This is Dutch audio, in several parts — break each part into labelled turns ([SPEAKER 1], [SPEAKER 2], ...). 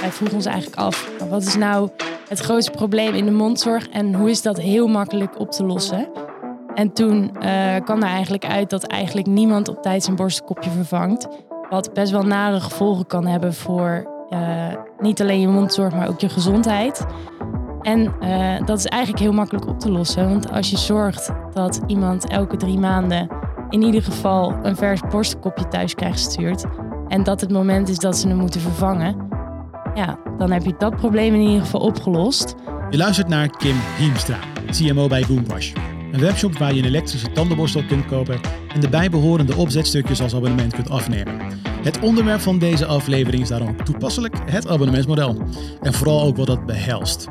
[SPEAKER 1] wij vroegen ons eigenlijk af, wat is nou het grootste probleem in de mondzorg en hoe is dat heel makkelijk op te lossen? En toen uh, kwam er eigenlijk uit dat eigenlijk niemand op tijd zijn borstkopje vervangt. Wat best wel nare gevolgen kan hebben voor uh, niet alleen je mondzorg, maar ook je gezondheid. En uh, dat is eigenlijk heel makkelijk op te lossen. Want als je zorgt dat iemand elke drie maanden in ieder geval een vers borstkopje thuis krijgt gestuurd. En dat het moment is dat ze hem moeten vervangen ja, dan heb je dat probleem in ieder geval opgelost.
[SPEAKER 2] Je luistert naar Kim Hiemstra, CMO bij Boombrush. Een webshop waar je een elektrische tandenborstel kunt kopen en de bijbehorende opzetstukjes als abonnement kunt afnemen. Het onderwerp van deze aflevering is daarom toepasselijk het abonnementsmodel. En vooral ook wat dat behelst.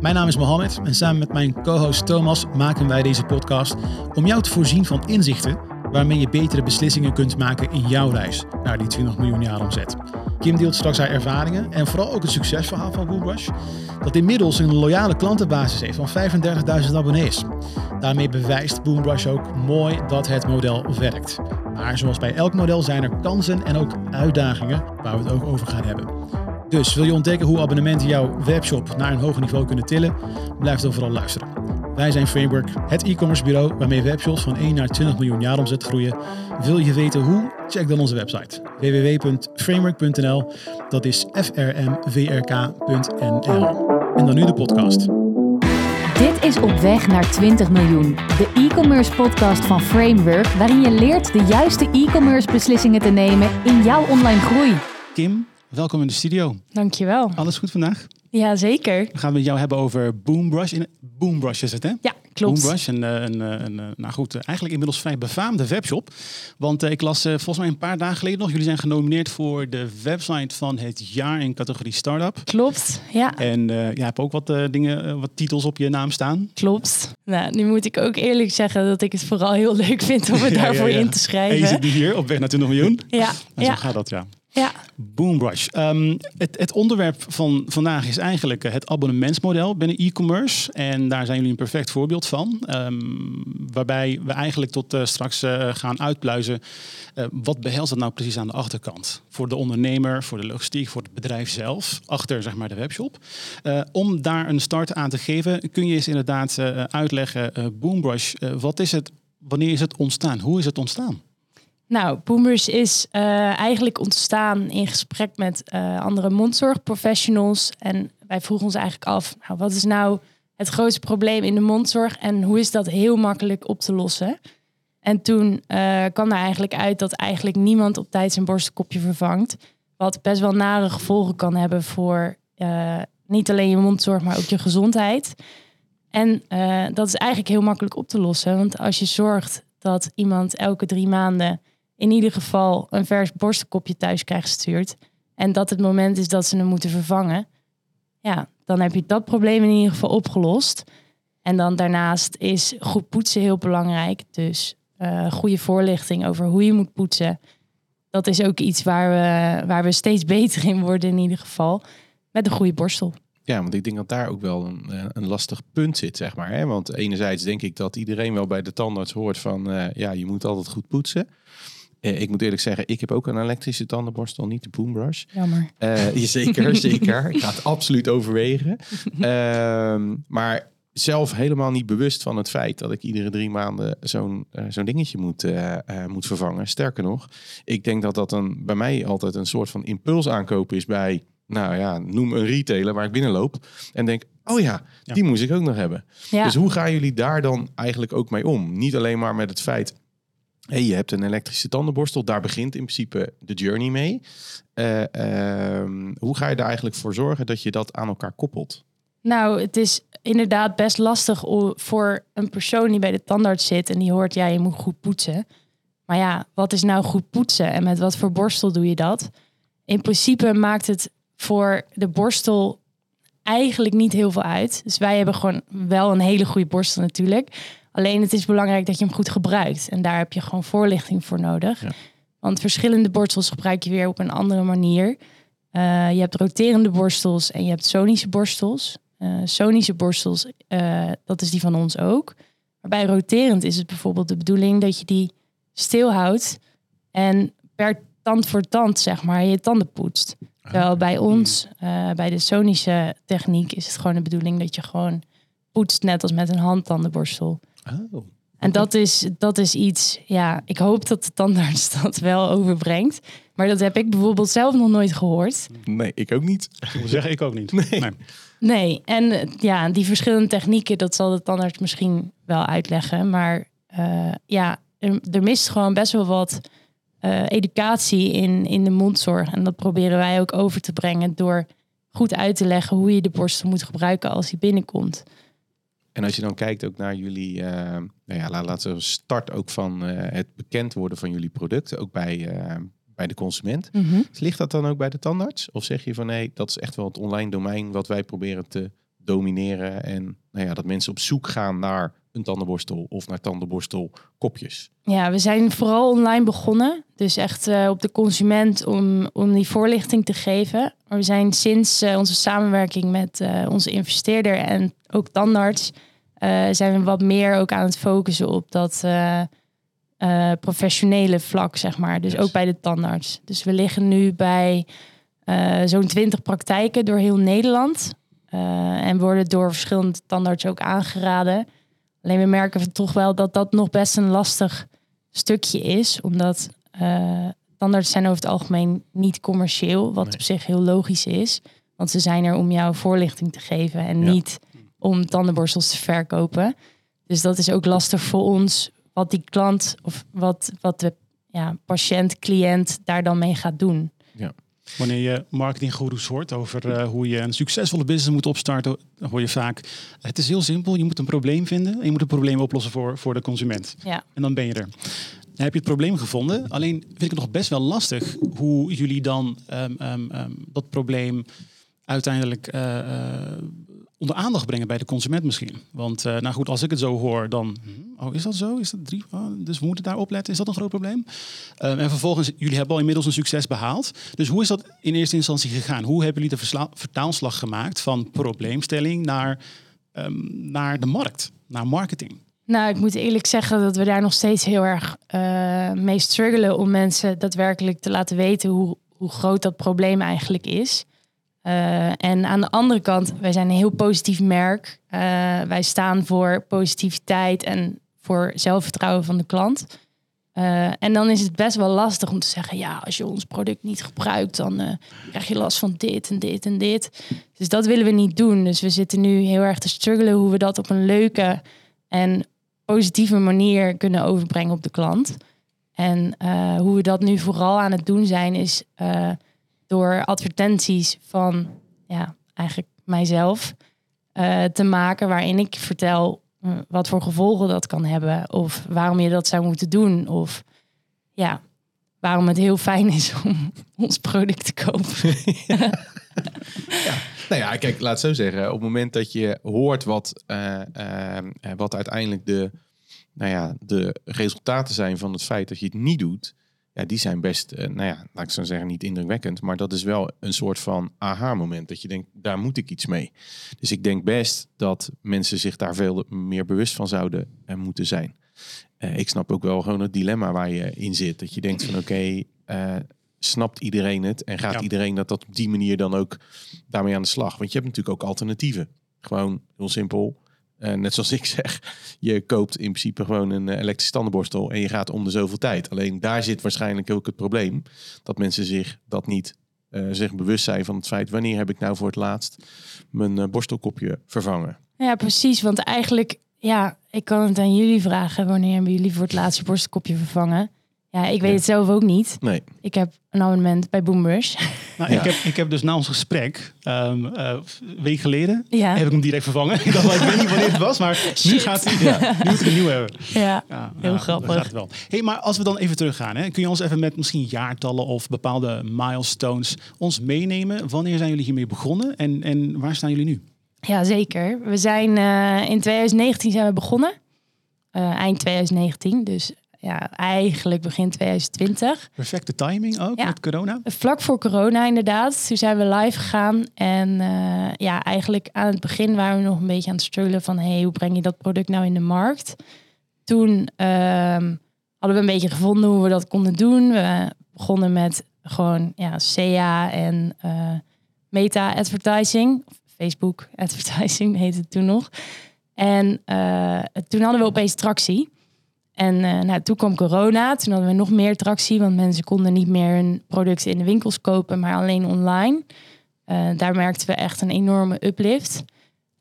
[SPEAKER 2] Mijn naam is Mohammed en samen met mijn co-host Thomas maken wij deze podcast om jou te voorzien van inzichten waarmee je betere beslissingen kunt maken in jouw reis naar die 20 miljoen jaar omzet. Kim deelt straks haar ervaringen en vooral ook het succesverhaal van Boombrush, dat inmiddels een loyale klantenbasis heeft van 35.000 abonnees. Daarmee bewijst Boombrush ook mooi dat het model werkt. Maar zoals bij elk model zijn er kansen en ook uitdagingen waar we het ook over gaan hebben. Dus wil je ontdekken hoe abonnementen jouw webshop naar een hoger niveau kunnen tillen? Blijf dan vooral luisteren. Wij zijn Framework, het e-commerce bureau waarmee webshops van 1 naar 20 miljoen jaar omzet groeien. Wil je weten hoe? Check dan onze website www.framework.nl. Dat is frmvrk.nl. En dan nu de podcast.
[SPEAKER 3] Dit is Op Weg naar 20 miljoen, de e-commerce podcast van Framework, waarin je leert de juiste e-commerce beslissingen te nemen in jouw online groei.
[SPEAKER 2] Kim, welkom in de studio.
[SPEAKER 1] Dankjewel.
[SPEAKER 2] Alles goed vandaag?
[SPEAKER 1] Ja, zeker.
[SPEAKER 2] We gaan met jou hebben over Boombrush. Boombrush is het, hè?
[SPEAKER 1] Ja, klopt.
[SPEAKER 2] Boombrush, een, eh, een, een, een, eh, nou goed, eigenlijk inmiddels vrij befaamde webshop. Want ik las volgens mij een paar dagen geleden nog, jullie zijn genomineerd voor de website van het jaar in categorie Startup.
[SPEAKER 1] Klopt, ja.
[SPEAKER 2] En uh, je hebt ook wat dingen, wat titels op je naam staan.
[SPEAKER 1] Klopt. Nou, nu moet ik ook eerlijk zeggen dat ik het vooral heel leuk vind om me ja, daarvoor ja, ja. in te schrijven. En
[SPEAKER 2] je zit hier op weg naar 20 miljoen.
[SPEAKER 1] Ja.
[SPEAKER 2] En zo gaat dat, ja.
[SPEAKER 1] Ja.
[SPEAKER 2] Boombrush. Um, het, het, onderwerp van vandaag is eigenlijk het abonnementsmodel binnen e-commerce. En daar zijn jullie een perfect voorbeeld van. Um, waarbij we eigenlijk tot uh, straks uh, gaan uitpluizen. Wat behelst dat nou precies aan de achterkant? Voor de ondernemer, voor de logistiek, voor het bedrijf zelf. Achter zeg maar de webshop. om daar een start aan te geven, kun je eens inderdaad uitleggen. Boombrush, wat is het? Wanneer is het ontstaan? Hoe is het ontstaan?
[SPEAKER 1] Nou, Boomers is uh, eigenlijk ontstaan in gesprek met uh, andere mondzorgprofessionals. En wij vroegen ons eigenlijk af, nou, wat is nou het grootste probleem in de mondzorg en hoe is dat heel makkelijk op te lossen? En toen uh, kwam er eigenlijk uit dat eigenlijk niemand op tijd zijn borstkopje vervangt. Wat best wel nare gevolgen kan hebben voor niet alleen je mondzorg, maar ook je gezondheid. En dat is eigenlijk heel makkelijk op te lossen. Want als je zorgt dat iemand elke drie maanden in ieder geval een vers borstkopje thuis krijgt gestuurd. En dat het moment is dat ze hem moeten vervangen. Ja, dan heb je dat probleem in ieder geval opgelost. En dan daarnaast is goed poetsen heel belangrijk. Dus uh, goede voorlichting over hoe je moet poetsen. Dat is ook iets waar we, waar we steeds beter in worden in ieder geval. Met een goede borstel.
[SPEAKER 4] Ja, want ik denk dat daar ook wel een, eh, een lastig punt zit, zeg maar. Hè? Want enerzijds denk ik dat iedereen wel bij de tandarts hoort van... Uh, ja, je moet altijd goed poetsen. Uh, ik moet eerlijk zeggen, ik heb ook een elektrische tandenborstel, niet de Boombrush.
[SPEAKER 1] Jammer.
[SPEAKER 4] Uh, zeker, zeker. Ik ga het absoluut overwegen. Uh, maar zelf helemaal niet bewust van het feit dat ik iedere drie maanden zo'n uh, zo'n dingetje moet, moet vervangen. Sterker nog, ik denk dat dat een, bij mij altijd een soort van impuls aankopen is bij, nou ja, noem een retailer waar ik binnenloop. En denk, oh ja, ja. die moest ik ook nog hebben. Ja. Dus hoe gaan jullie daar dan eigenlijk ook mee om? Niet alleen maar met het feit Hey, je hebt een elektrische tandenborstel, daar begint in principe de journey mee. Uh, uh, hoe ga je er eigenlijk voor zorgen dat je dat aan elkaar koppelt?
[SPEAKER 1] Nou, het is inderdaad best lastig voor een persoon die bij de tandarts zit en die hoort, ja, je moet goed poetsen. Maar ja, wat is nou goed poetsen en met wat voor borstel doe je dat? In principe maakt het voor de borstel eigenlijk niet heel veel uit. Dus wij hebben gewoon wel een hele goede borstel natuurlijk. Alleen het is belangrijk dat je hem goed gebruikt. En daar heb je gewoon voorlichting voor nodig. Ja. Want verschillende borstels gebruik je weer op een andere manier. Uh, je hebt roterende borstels en je hebt sonische borstels. Uh, sonische borstels, uh, dat is die van ons ook. Maar bij roterend is het bijvoorbeeld de bedoeling dat je die stilhoudt en per tand voor tand, zeg maar, je tanden poetst. Terwijl bij ons, eh, bij de sonische techniek, is het gewoon de bedoeling dat je gewoon poetst net als met een handtandenborstel.
[SPEAKER 4] Oh.
[SPEAKER 1] En dat is, dat is iets, ja, ik hoop dat de tandarts dat wel overbrengt. Maar dat heb ik bijvoorbeeld zelf nog nooit gehoord.
[SPEAKER 4] Nee, ik ook niet.
[SPEAKER 2] Ik wil zeggen, ik ook niet.
[SPEAKER 4] Nee.
[SPEAKER 1] Nee, en eh, ja, die verschillende technieken, dat zal de tandarts misschien wel uitleggen. Maar eh, ja, er, er mist gewoon best wel wat eh, educatie in, in de mondzorg. En dat proberen wij ook over te brengen door goed uit te leggen hoe je de borstel moet gebruiken als die binnenkomt.
[SPEAKER 4] En als je dan kijkt ook naar jullie, eh, nou ja, la- laten we start ook van eh, het bekend worden van jullie producten, ook bij, eh, bij de consument. Ligt dat dan ook bij de tandarts? Of zeg je van nee, dat is echt wel het online domein wat wij proberen te domineren en nou ja, dat mensen op zoek gaan naar een tandenborstel of naar tandenborstelkopjes?
[SPEAKER 1] Ja, we zijn vooral online begonnen. Dus echt eh, op de consument om, om die voorlichting te geven. Maar we zijn sinds eh, onze samenwerking met eh, onze investeerder en ook tandarts... zijn we wat meer ook aan het focussen op dat professionele vlak, zeg maar. Dus
[SPEAKER 4] Yes.
[SPEAKER 1] ook bij de tandarts. Dus we liggen nu bij zo'n 20 praktijken door heel Nederland. En worden door verschillende tandartsen ook aangeraden. Alleen we merken toch wel dat dat nog best een lastig stukje is. Omdat eh tandarts zijn over het algemeen niet commercieel. Wat
[SPEAKER 4] Nee.
[SPEAKER 1] op zich heel logisch is. Want ze zijn er om jou voorlichting te geven. En
[SPEAKER 4] Ja.
[SPEAKER 1] niet om tandenborstels te verkopen. Dus dat is ook lastig voor ons. Wat die klant of wat, wat de ja, patiënt, cliënt daar dan mee gaat doen.
[SPEAKER 2] Wanneer je marketinggoeroes hoort over eh, hoe je een succesvolle business moet opstarten, dan hoor je vaak: het is heel simpel. Je moet een probleem vinden en je moet het probleem oplossen voor, voor de consument.
[SPEAKER 1] Ja.
[SPEAKER 2] En dan ben je er. Dan heb je het probleem gevonden. Alleen vind ik het nog best wel lastig hoe jullie dan ehm, ehm, ehm, dat probleem uiteindelijk eh, eh, onder aandacht brengen bij de consument misschien. Want eh, nou goed, als ik het zo hoor, dan... hm, Oh, is dat zo? Is dat drie? Oh, dus we moeten daar opletten. Is dat een groot probleem? Ehm, en vervolgens, jullie hebben al inmiddels een succes behaald. Dus hoe is dat in eerste instantie gegaan? Hoe hebben jullie de vertaalslag gemaakt van probleemstelling naar, ehm, naar de markt, naar marketing?
[SPEAKER 1] Nou, ik moet eerlijk zeggen dat we daar nog steeds heel erg eh, mee struggelen om mensen daadwerkelijk te laten weten hoe, hoe groot dat probleem eigenlijk is. Eh, en aan de andere kant, wij zijn een heel positief merk. Eh, wij staan voor positiviteit en voor zelfvertrouwen van de klant. Eh, en dan is het best wel lastig om te zeggen, ja, als je ons product niet gebruikt, dan krijg je last van dit en dit en dit. Dus dat willen we niet doen. Dus we zitten nu heel erg te struggelen hoe we dat op een leuke en positieve manier kunnen overbrengen op de klant. En hoe we dat nu vooral aan het doen zijn, is door advertenties van ja, eigenlijk mijzelf eh, te maken, waarin ik vertel eh, wat voor gevolgen dat kan hebben, of waarom je dat zou moeten doen, of ja, waarom het heel fijn is om ons product te kopen.
[SPEAKER 4] Nou ja, kijk, laat het zo zeggen. Op het moment dat je hoort wat, eh, wat uiteindelijk de, nou ja, de resultaten zijn van het feit dat je het niet doet, ja, die zijn best, eh, nou ja, laat ik zo zeggen, niet indrukwekkend. Maar dat is wel een soort van aha-moment. Dat je denkt, daar moet ik iets mee. Dus ik denk best dat mensen zich daar veel meer bewust van zouden eh, moeten zijn. Eh, ik snap ook wel gewoon het dilemma waar je in zit. Dat je denkt van oké, snapt iedereen het? En gaat
[SPEAKER 2] Ja.
[SPEAKER 4] iedereen dat, dat op die manier dan ook daarmee aan de slag? Want je hebt natuurlijk ook alternatieven. Gewoon heel simpel. Eh, net zoals ik zeg, je koopt in principe gewoon een eh, elektrische tandenborstel en je gaat om de zoveel tijd. Alleen daar zit waarschijnlijk ook het probleem dat mensen zich dat niet eh, zich bewust zijn van het feit wanneer heb ik nou voor het laatst mijn borstelkopje vervangen.
[SPEAKER 1] Ja, precies. Want eigenlijk, ja, ik kan het aan jullie vragen. Wanneer hebben jullie voor het laatste borstelkopje vervangen? Ja, ik weet
[SPEAKER 4] Ja.
[SPEAKER 1] het zelf ook niet.
[SPEAKER 4] Nee,
[SPEAKER 1] Ik heb een abonnement bij Boomrush.
[SPEAKER 2] Nou, ik, heb, ik heb dus na ons gesprek, ehm, eh, een week geleden,
[SPEAKER 1] Ja.
[SPEAKER 2] heb ik hem direct vervangen. ik dacht, wel, ik weet niet wanneer het was, maar nu gaat hij. Ja, nu moet ik een nieuw hebben.
[SPEAKER 1] Ja,
[SPEAKER 2] Ja,
[SPEAKER 1] Heel
[SPEAKER 2] ja,
[SPEAKER 1] grappig.
[SPEAKER 2] dat gaat het wel. Hey, maar als we dan even teruggaan, hè, kun je ons even met misschien jaartallen of bepaalde milestones ons meenemen? Wanneer zijn jullie hiermee begonnen en, en waar staan jullie nu?
[SPEAKER 1] ja zeker. We zijn eh, in 2019 zijn we begonnen. Eh, eind 2019, dus ja, eigenlijk begin 2020.
[SPEAKER 2] Perfecte timing ook
[SPEAKER 1] Ja.
[SPEAKER 2] met corona.
[SPEAKER 1] Vlak voor corona inderdaad. Toen zijn we live gegaan. En eh, ja, eigenlijk aan het begin waren we nog een beetje aan het struggelen van... hey, hoe breng je dat product nou in de markt? Toen ehm, hadden we een beetje gevonden hoe we dat konden doen. We begonnen met gewoon ja, CA en eh, meta advertising. Facebook advertising heette het toen nog. En eh, toen hadden we opeens tractie. En eh, nou, toen kwam corona. Toen hadden we nog meer tractie. Want mensen konden niet meer hun producten in de winkels kopen, maar alleen online. Eh, daar merkten we echt een enorme uplift.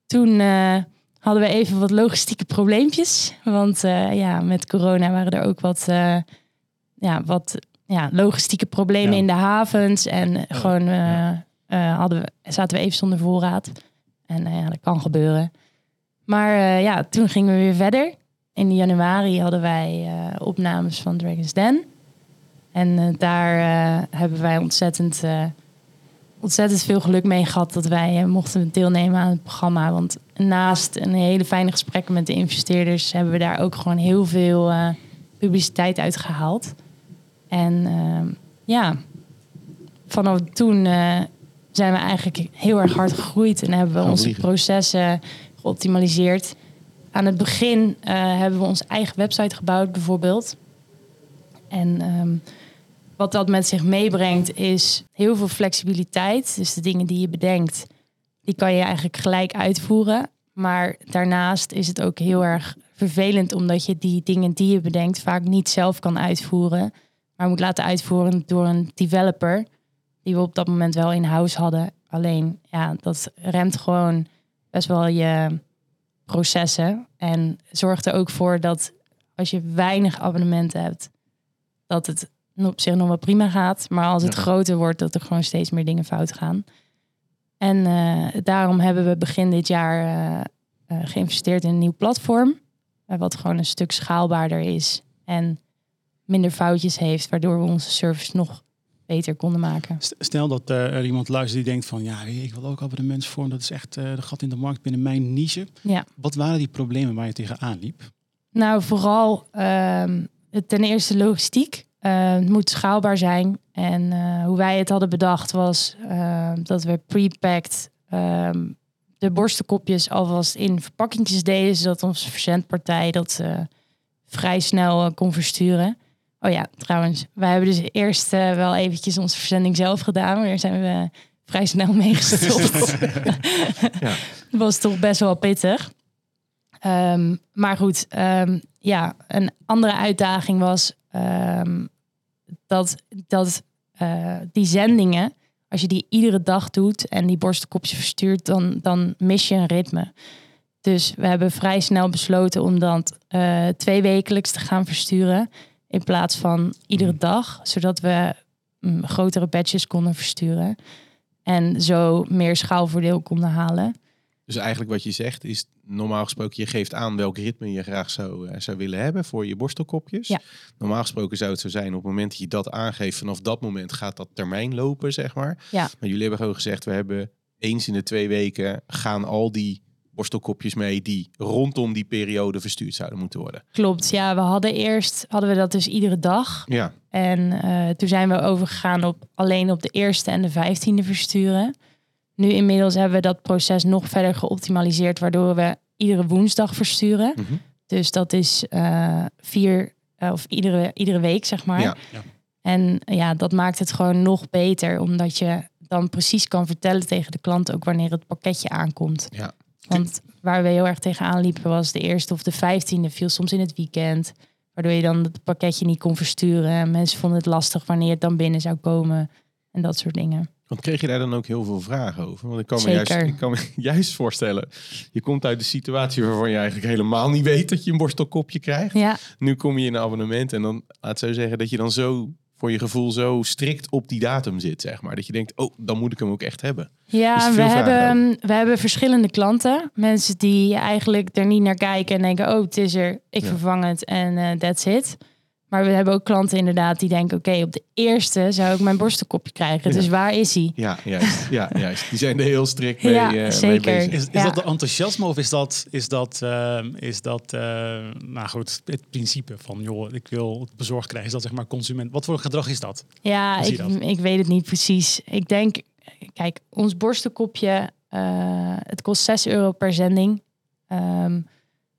[SPEAKER 1] Toen eh, hadden we even wat logistieke probleempjes. Want ja, met corona waren er ook wat, ja, wat ja, logistieke problemen
[SPEAKER 2] Ja.
[SPEAKER 1] in de havens. En gewoon
[SPEAKER 2] ja.
[SPEAKER 1] hadden we, zaten we even zonder voorraad. En ja, dat kan gebeuren. Maar ja, toen gingen we weer verder. In januari hadden wij eh, opnames van Dragon's Den. En eh, daar eh, hebben wij ontzettend, ontzettend veel geluk mee gehad dat wij mochten deelnemen aan het programma. Want naast een hele fijne gesprekken met de investeerders hebben we daar ook gewoon heel veel publiciteit uit gehaald. En eh, ja, vanaf toen zijn we eigenlijk heel erg hard gegroeid en hebben we onze processen geoptimaliseerd. Aan het begin eh, hebben we onze eigen website gebouwd, bijvoorbeeld. En ehm, wat dat met zich meebrengt is heel veel flexibiliteit. Dus de dingen die je bedenkt, die kan je eigenlijk gelijk uitvoeren. Maar daarnaast is het ook heel erg vervelend omdat je die dingen die je bedenkt vaak niet zelf kan uitvoeren, maar moet laten uitvoeren door een developer die we op dat moment wel in house hadden. Alleen ja, dat remt gewoon best wel je processen en zorgt er ook voor dat als je weinig abonnementen hebt, dat het op zich nog wel prima gaat. Maar als het
[SPEAKER 4] Ja.
[SPEAKER 1] groter wordt, dat er gewoon steeds meer dingen fout gaan. En eh, daarom hebben we begin dit jaar eh, eh, geïnvesteerd in een nieuw platform. wat gewoon een stuk schaalbaarder is en minder foutjes heeft, waardoor we onze service nog beter konden maken.
[SPEAKER 2] St- Stel dat eh, er iemand luistert die denkt van ja, ik wil ook abonnementsvorm. Dat is echt eh, de gat in de markt binnen mijn niche.
[SPEAKER 1] Ja.
[SPEAKER 2] Wat waren die problemen waar je tegenaan liep?
[SPEAKER 1] Nou, vooral ehm, ten eerste logistiek. Eh, het moet schaalbaar zijn. En hoe wij het hadden bedacht was dat we pre-packed ehm, de borstenkopjes alvast in verpakkingjes deden, zodat onze verzendpartij dat vrij snel kon versturen. Oh ja, trouwens, wij hebben dus eerst eh, wel eventjes onze verzending zelf gedaan, maar daar zijn we vrij snel mee gestopt.
[SPEAKER 4] Ja.
[SPEAKER 1] Dat was toch best wel pittig. Ehm, maar goed, ehm, ja, een andere uitdaging was ehm, dat, dat eh, die zendingen, als je die iedere dag doet en die borstenkopjes verstuurt, dan, dan mis je een ritme. Dus we hebben vrij snel besloten om dat eh, twee wekelijks te gaan versturen in plaats van iedere dag, zodat we mm, grotere batches konden versturen en zo meer schaalvoordeel konden halen.
[SPEAKER 4] Dus eigenlijk wat je zegt is, normaal gesproken, je geeft aan welk ritme je graag zou, eh, zou willen hebben voor je borstelkopjes.
[SPEAKER 1] Ja.
[SPEAKER 4] Normaal gesproken zou het zo zijn, op het moment dat je dat aangeeft, vanaf dat moment gaat dat termijn lopen, zeg maar.
[SPEAKER 1] Ja.
[SPEAKER 4] Maar jullie hebben gewoon gezegd, we hebben eens in de twee weken gaan al die borstelkopjes mee die rondom die periode verstuurd zouden moeten worden.
[SPEAKER 1] Klopt, ja, we hadden eerst hadden we dat dus iedere dag.
[SPEAKER 4] Ja,
[SPEAKER 1] En eh, toen zijn we overgegaan op alleen op de eerste en de vijftiende versturen. Nu inmiddels hebben we dat proces nog verder geoptimaliseerd, waardoor we iedere woensdag versturen.
[SPEAKER 4] Mhm.
[SPEAKER 1] Dus dat is eh, vier eh, of iedere, iedere week, zeg maar.
[SPEAKER 4] Ja.
[SPEAKER 2] Ja.
[SPEAKER 1] En ja, dat maakt het gewoon nog beter, omdat je dan precies kan vertellen tegen de klant ook wanneer het pakketje aankomt.
[SPEAKER 4] Ja.
[SPEAKER 1] Want waar we heel erg tegenaan liepen was de eerste of de vijftiende viel soms in het weekend. Waardoor je dan het pakketje niet kon versturen. En mensen vonden het lastig wanneer het dan binnen zou komen. En dat soort dingen.
[SPEAKER 4] Want kreeg je daar dan ook heel veel vragen over? Want ik kan, me juist, ik kan me juist voorstellen, je komt uit de situatie waarvan je eigenlijk helemaal niet weet dat je een borstelkopje krijgt.
[SPEAKER 1] Ja,
[SPEAKER 4] Nu kom je in een abonnement en dan laat zo zeggen dat je dan zo voor je gevoel zo strikt op die datum zit, zeg maar. Dat je denkt, oh, dan moet ik hem ook echt hebben.
[SPEAKER 1] Ja we, hebben, we hebben verschillende klanten. Mensen die eigenlijk er niet naar kijken en denken... oh, het is er, ik
[SPEAKER 4] Ja.
[SPEAKER 1] vervang het en eh that's it. Maar we hebben ook klanten inderdaad die denken... oké, op de eerste zou ik mijn borstenkopje krijgen.
[SPEAKER 4] Ja.
[SPEAKER 1] Dus waar is hij?
[SPEAKER 4] Ja, juist. Ja, juist. Die zijn er heel strikt mee,
[SPEAKER 1] Ja,
[SPEAKER 4] eh, mee
[SPEAKER 1] zeker.
[SPEAKER 4] bezig.
[SPEAKER 2] Is, is
[SPEAKER 1] Ja.
[SPEAKER 2] dat de enthousiasme of is dat, is dat, ehm, is dat eh, nou goed, het principe van, joh, ik wil het bezorgd krijgen. Is dat zeg maar consument? Wat voor gedrag is dat?
[SPEAKER 1] Ja, ik,
[SPEAKER 2] dat?
[SPEAKER 1] ik weet het niet precies. Ik denk, kijk, ons borstenkopje, eh, het kost 6 euro per zending. Ehm,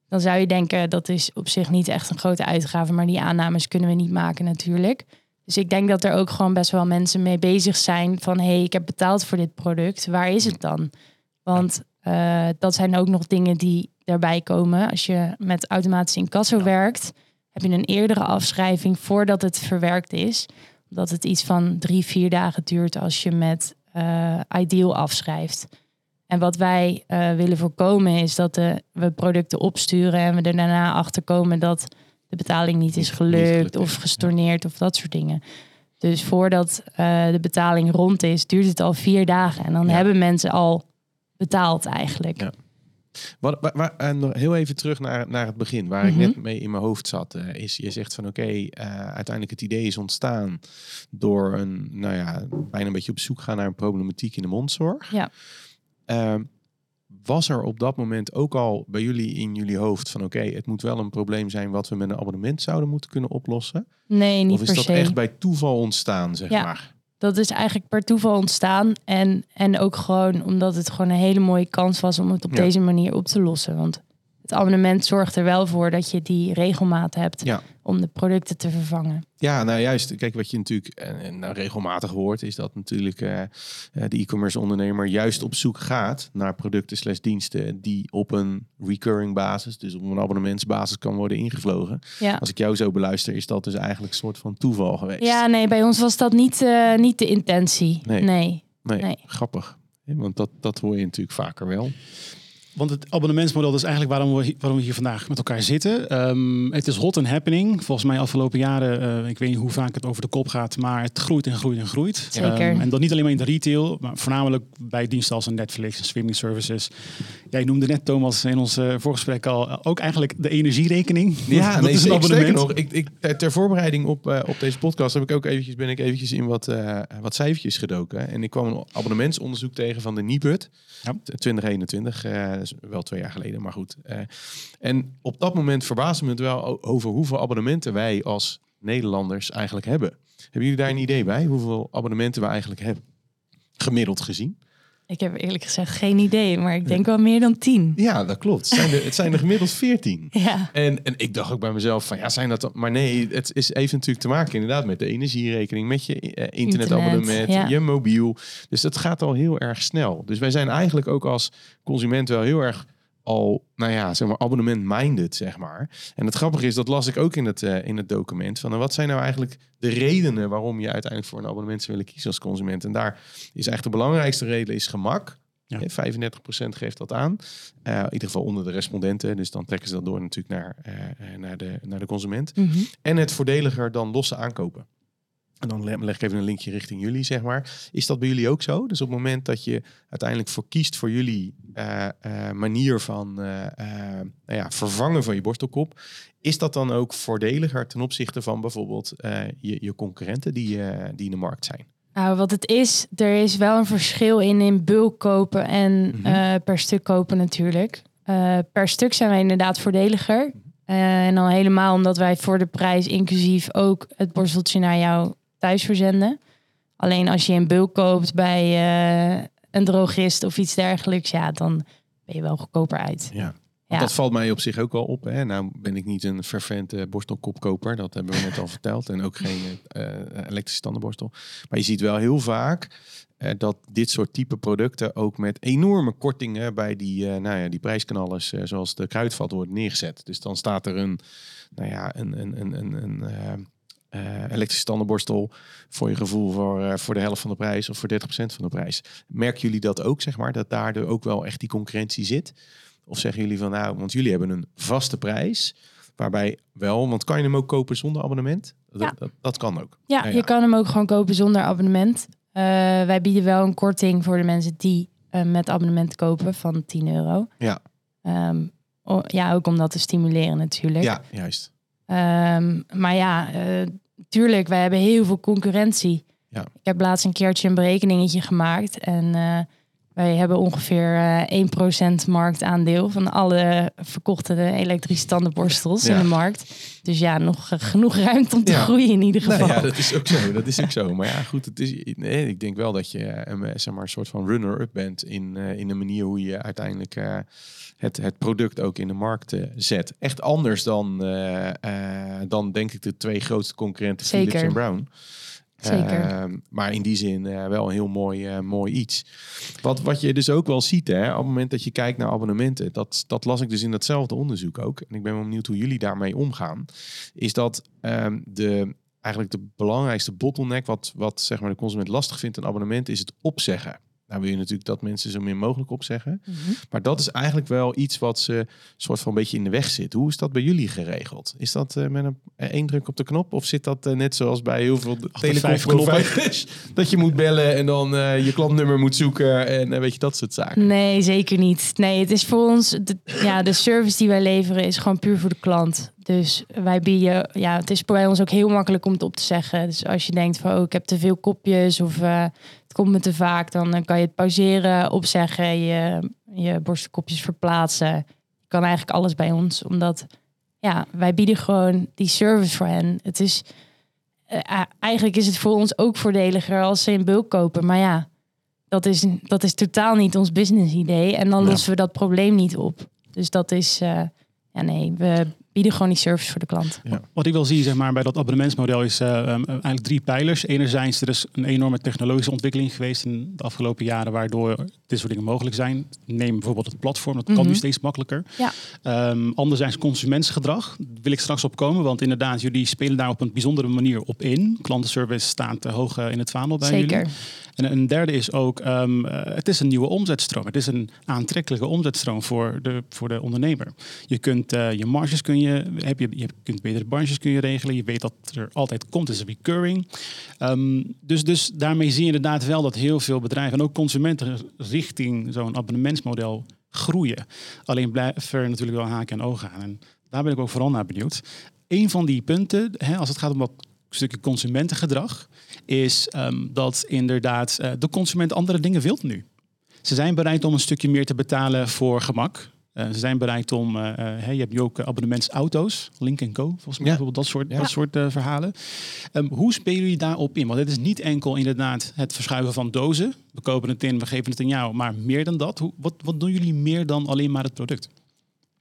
[SPEAKER 1] dan zou je denken, dat is op zich niet echt een grote uitgave, maar die aannames kunnen we niet maken natuurlijk. Dus ik denk dat er ook gewoon best wel mensen mee bezig zijn van hé, hey, ik heb betaald voor dit product, waar is het dan? Want uh, dat zijn ook nog dingen die daarbij komen. Als je met automatisch incasso werkt, heb je een eerdere afschrijving voordat het verwerkt is. Omdat het iets van drie, vier dagen duurt als je met uh, Ideal afschrijft. En wat wij uh, willen voorkomen is dat de, we producten opsturen en we er daarna achter komen dat de betaling niet is gelukt of gestorneerd of dat soort dingen. Dus voordat uh, de betaling rond is, duurt het al vier dagen. En dan ja. hebben mensen al betaald eigenlijk. Ja.
[SPEAKER 4] Wat, waar, en heel even terug naar, naar het begin, waar ik net mee in mijn hoofd zat, uh, is je zegt van oké, okay, uh, uiteindelijk het idee is ontstaan door een, nou ja, bijna een beetje op zoek gaan naar een problematiek in de mondzorg.
[SPEAKER 1] Ja.
[SPEAKER 4] Uh, was er op dat moment ook al bij jullie in jullie hoofd van oké, okay, het moet wel een probleem zijn wat we met een abonnement zouden moeten kunnen oplossen?
[SPEAKER 1] Nee, niet
[SPEAKER 4] Of is
[SPEAKER 1] per
[SPEAKER 4] dat
[SPEAKER 1] se.
[SPEAKER 4] echt bij toeval ontstaan, zeg
[SPEAKER 1] Ja.
[SPEAKER 4] maar?
[SPEAKER 1] Dat is eigenlijk per toeval ontstaan. En, en ook gewoon omdat het gewoon een hele mooie kans was om het op
[SPEAKER 4] Ja.
[SPEAKER 1] deze manier op te lossen. Want het abonnement zorgt er wel voor dat je die regelmaat hebt
[SPEAKER 4] Ja.
[SPEAKER 1] om de producten te vervangen.
[SPEAKER 4] Ja, nou juist. Kijk, wat je natuurlijk en, en nou, regelmatig hoort, is dat natuurlijk eh, eh, de e-commerce ondernemer juist op zoek gaat naar producten slash diensten die op een recurring basis, dus op een abonnementsbasis kan worden ingevlogen.
[SPEAKER 1] Ja.
[SPEAKER 4] Als ik jou zo beluister, is dat dus eigenlijk een soort van toeval geweest.
[SPEAKER 1] Ja, nee, bij ons was dat niet, eh, niet de intentie.
[SPEAKER 4] Nee.
[SPEAKER 1] Nee.
[SPEAKER 4] nee,
[SPEAKER 1] nee.
[SPEAKER 4] grappig. Want dat, dat hoor je natuurlijk vaker wel.
[SPEAKER 2] Want het abonnementsmodel is eigenlijk waarom we, waarom we hier vandaag met elkaar zitten. Ehm, het is hot and happening. Volgens mij afgelopen jaren, eh, ik weet niet hoe vaak het over de kop gaat, maar het groeit en groeit en groeit.
[SPEAKER 1] Zeker.
[SPEAKER 2] Ehm, en dat niet alleen maar in de retail, maar voornamelijk bij diensten als Netflix en streaming services. Jij noemde net, Thomas, in ons eh, voorgesprek al, ook eigenlijk de energierekening. dat
[SPEAKER 4] nee,
[SPEAKER 2] is een abonnement.
[SPEAKER 4] nog, ik, ik, ter- voorbereiding op, eh, op deze podcast heb ik ook eventjes, ben ik eventjes in wat, eh, wat cijfertjes gedoken. En ik kwam een abonnementsonderzoek tegen van de Nibud.
[SPEAKER 2] Ja.
[SPEAKER 4] 2021, eh, dat wel twee jaar geleden, maar goed. Eh, en op dat moment verbaasde me het wel over hoeveel abonnementen wij als Nederlanders eigenlijk hebben. Hebben jullie daar een idee bij? Hoeveel abonnementen we eigenlijk hebben? Gemiddeld gezien.
[SPEAKER 1] Ik heb eerlijk gezegd geen idee, maar ik denk wel meer dan tien.
[SPEAKER 4] Ja, dat klopt. Het zijn er, het zijn er gemiddeld 14.
[SPEAKER 1] Ja.
[SPEAKER 4] En, en ik dacht ook bij mezelf van ja, zijn dat dan... Maar nee, het is even natuurlijk te maken inderdaad met de energierekening, met je eh, internetabonnement,
[SPEAKER 1] Internet, ja.
[SPEAKER 4] je mobiel. Dus dat gaat al heel erg snel. Dus wij zijn eigenlijk ook als consument wel heel erg al, nou ja, zeg maar abonnement-minded, zeg maar. En het grappige is, dat las ik ook in het, eh, in het document, van wat zijn nou eigenlijk de redenen waarom je uiteindelijk voor een abonnement zou willen kiezen als consument? En daar is eigenlijk de belangrijkste reden is gemak.
[SPEAKER 2] Ja.
[SPEAKER 4] Eh, 35% geeft dat aan. Eh, in ieder geval onder de respondenten. Dus dan trekken ze dat door natuurlijk naar, eh, eh, naar, de, naar de consument.
[SPEAKER 1] Mhm.
[SPEAKER 4] En het voordeliger dan losse aankopen. En dan le- leg ik even een linkje richting jullie, zeg maar. Is dat bij jullie ook zo? Dus op het moment dat je uiteindelijk voor kiest voor jullie eh, eh, manier van eh, nou ja, vervangen van je borstelkop, is dat dan ook voordeliger ten opzichte van bijvoorbeeld je, je concurrenten die, die in de markt zijn?
[SPEAKER 1] Nou, wat het is, er is wel een verschil in in bulk kopen en
[SPEAKER 4] Mhm.
[SPEAKER 1] per stuk kopen natuurlijk. Per stuk zijn wij inderdaad voordeliger. Eh, en dan helemaal omdat wij voor de prijs inclusief ook het borsteltje naar jou thuis verzenden. Alleen als je in bulk koopt bij eh, een drogist of iets dergelijks, ja, dan ben je wel goedkoper uit.
[SPEAKER 4] Ja.
[SPEAKER 1] Ja.
[SPEAKER 4] Dat valt mij op zich ook al op. Hè. Nou ben ik niet een fervent borstelkopkoper. Dat hebben we net al verteld. En ook geen eh, elektrische tandenborstel. Maar je ziet wel heel vaak dat dit soort type producten ook met enorme kortingen bij die, eh, nou ja, die prijsknallers, zoals de kruidvat, wordt neergezet. Dus dan staat er een, nou ja, een, een, een, een, eh, elektrische tandenborstel voor je gevoel voor, eh, voor de helft van de prijs of voor 30% van de prijs. Merken jullie dat ook, zeg maar, dat daar ook wel echt die concurrentie zit? Of zeggen jullie van nou, want jullie hebben een vaste prijs, waarbij wel, want kan je hem ook kopen zonder abonnement? Dat,
[SPEAKER 1] Ja.
[SPEAKER 4] dat, dat kan ook.
[SPEAKER 1] Ja,
[SPEAKER 4] Ja, ja.
[SPEAKER 1] je kan hem ook gewoon kopen zonder abonnement. Eh, wij bieden wel een korting voor de mensen die met abonnement kopen van 10 euro.
[SPEAKER 4] Ja.
[SPEAKER 1] Ehm, ja, ook om dat te stimuleren natuurlijk.
[SPEAKER 4] Ja, juist.
[SPEAKER 1] Ehm, maar ja, eh, tuurlijk, wij hebben heel veel concurrentie.
[SPEAKER 4] Ja.
[SPEAKER 1] Ik heb laatst een keertje een berekeningetje gemaakt. En eh, wij hebben ongeveer eh 1% marktaandeel van alle verkochte elektrische tandenborstels
[SPEAKER 4] Ja.
[SPEAKER 1] in de markt. Dus ja, nog genoeg ruimte om te
[SPEAKER 4] Ja.
[SPEAKER 1] groeien in ieder geval.
[SPEAKER 4] Nou ja, dat is ook zo. Dat is ook zo. Maar ja, goed, het is, nee, ik denk wel dat je een, zeg maar, een soort van runner-up bent in, in de manier hoe je uiteindelijk het, het product ook in de markt eh, zet. Echt anders dan, eh, eh, dan denk ik de twee grootste concurrenten Philips
[SPEAKER 1] Zeker.
[SPEAKER 4] en Brown.
[SPEAKER 1] Zeker.
[SPEAKER 4] Ehm, maar in die zin wel een heel mooi, mooi iets. Wat, wat je dus ook wel ziet, hè, op het moment dat je kijkt naar abonnementen, dat, dat las ik dus in datzelfde onderzoek ook. En ik ben wel benieuwd hoe jullie daarmee omgaan. Is dat ehm, de, eigenlijk de belangrijkste bottleneck, wat, wat zeg maar, de consument lastig vindt, een abonnement, is het opzeggen. Nou wil je natuurlijk dat mensen zo min mogelijk opzeggen.
[SPEAKER 1] Mhm.
[SPEAKER 4] Maar dat is eigenlijk wel iets wat ze soort van een beetje in de weg zit. Hoe is dat bij jullie geregeld? Is dat eh, met een eh, één druk op de knop? Of zit dat eh, net zoals bij heel veel telecomproviders? dat je moet bellen en dan eh, je klantnummer moet zoeken en weet je, dat soort zaken.
[SPEAKER 1] Nee, zeker niet. Nee, het is voor ons, de, ja, de service die wij leveren is gewoon puur voor de klant. Dus wij bieden, ja, het is bij ons ook heel makkelijk om het op te zeggen. Dus als je denkt van, oh, ik heb te veel kopjes of eh, het komt me te vaak, dan eh, kan je het pauzeren, opzeggen, je, je borstelkopjes verplaatsen. Je kan eigenlijk alles bij ons, omdat ja, wij bieden gewoon die service voor hen. Het is, eh, eigenlijk is het voor ons ook voordeliger als ze in bulk kopen, maar ja, dat is, dat is totaal niet ons business idee. En dan
[SPEAKER 4] Ja.
[SPEAKER 1] lossen we dat probleem niet op. Dus dat is, ja nee, we bieden gewoon die service voor de klant.
[SPEAKER 2] Wat ik wel zie zeg maar, bij dat abonnementsmodel is eh, um, eigenlijk drie pijlers. Enerzijds, er is een enorme technologische ontwikkeling geweest in de afgelopen jaren, waardoor dit soort dingen mogelijk zijn. Neem bijvoorbeeld het platform, dat kan
[SPEAKER 1] Mhm.
[SPEAKER 2] nu steeds makkelijker.
[SPEAKER 1] Ja.
[SPEAKER 2] Ehm, anderzijds consumentsgedrag, daar wil ik straks op komen, want inderdaad, jullie spelen daar op een bijzondere manier op in. Klantenservice staat eh, hoog eh, in het vaandel bij
[SPEAKER 1] Zeker.
[SPEAKER 2] jullie. En een derde is ook, ehm, eh, het is een nieuwe omzetstroom. Het is een aantrekkelijke omzetstroom voor de, voor de ondernemer. Je kunt eh, je marges kun je, heb je, je kunt betere marges kun je regelen. Je weet dat er altijd komt, is recurring. Ehm, dus, dus daarmee zie je inderdaad wel dat heel veel bedrijven en ook consumenten richting zo'n abonnementsmodel groeien. Alleen blijven er natuurlijk wel haken en ogen aan. En daar ben ik ook vooral naar benieuwd. Een van die punten, hè, als het gaat om dat stukje consumentengedrag, is ehm, dat inderdaad eh, de consument andere dingen wil nu. Ze zijn bereid om een stukje meer te betalen voor gemak. Eh, ze zijn bereid om, hè, je hebt nu ook abonnementsauto's, Link Co, volgens mij
[SPEAKER 4] Ja.
[SPEAKER 2] bijvoorbeeld dat soort,
[SPEAKER 4] Ja.
[SPEAKER 2] dat soort eh, verhalen. Ehm, hoe spelen jullie daarop in? Want het is niet enkel inderdaad het verschuiven van dozen. We kopen het in, we geven het aan jou, maar meer dan dat. Hoe, wat, wat doen jullie meer dan alleen maar het product?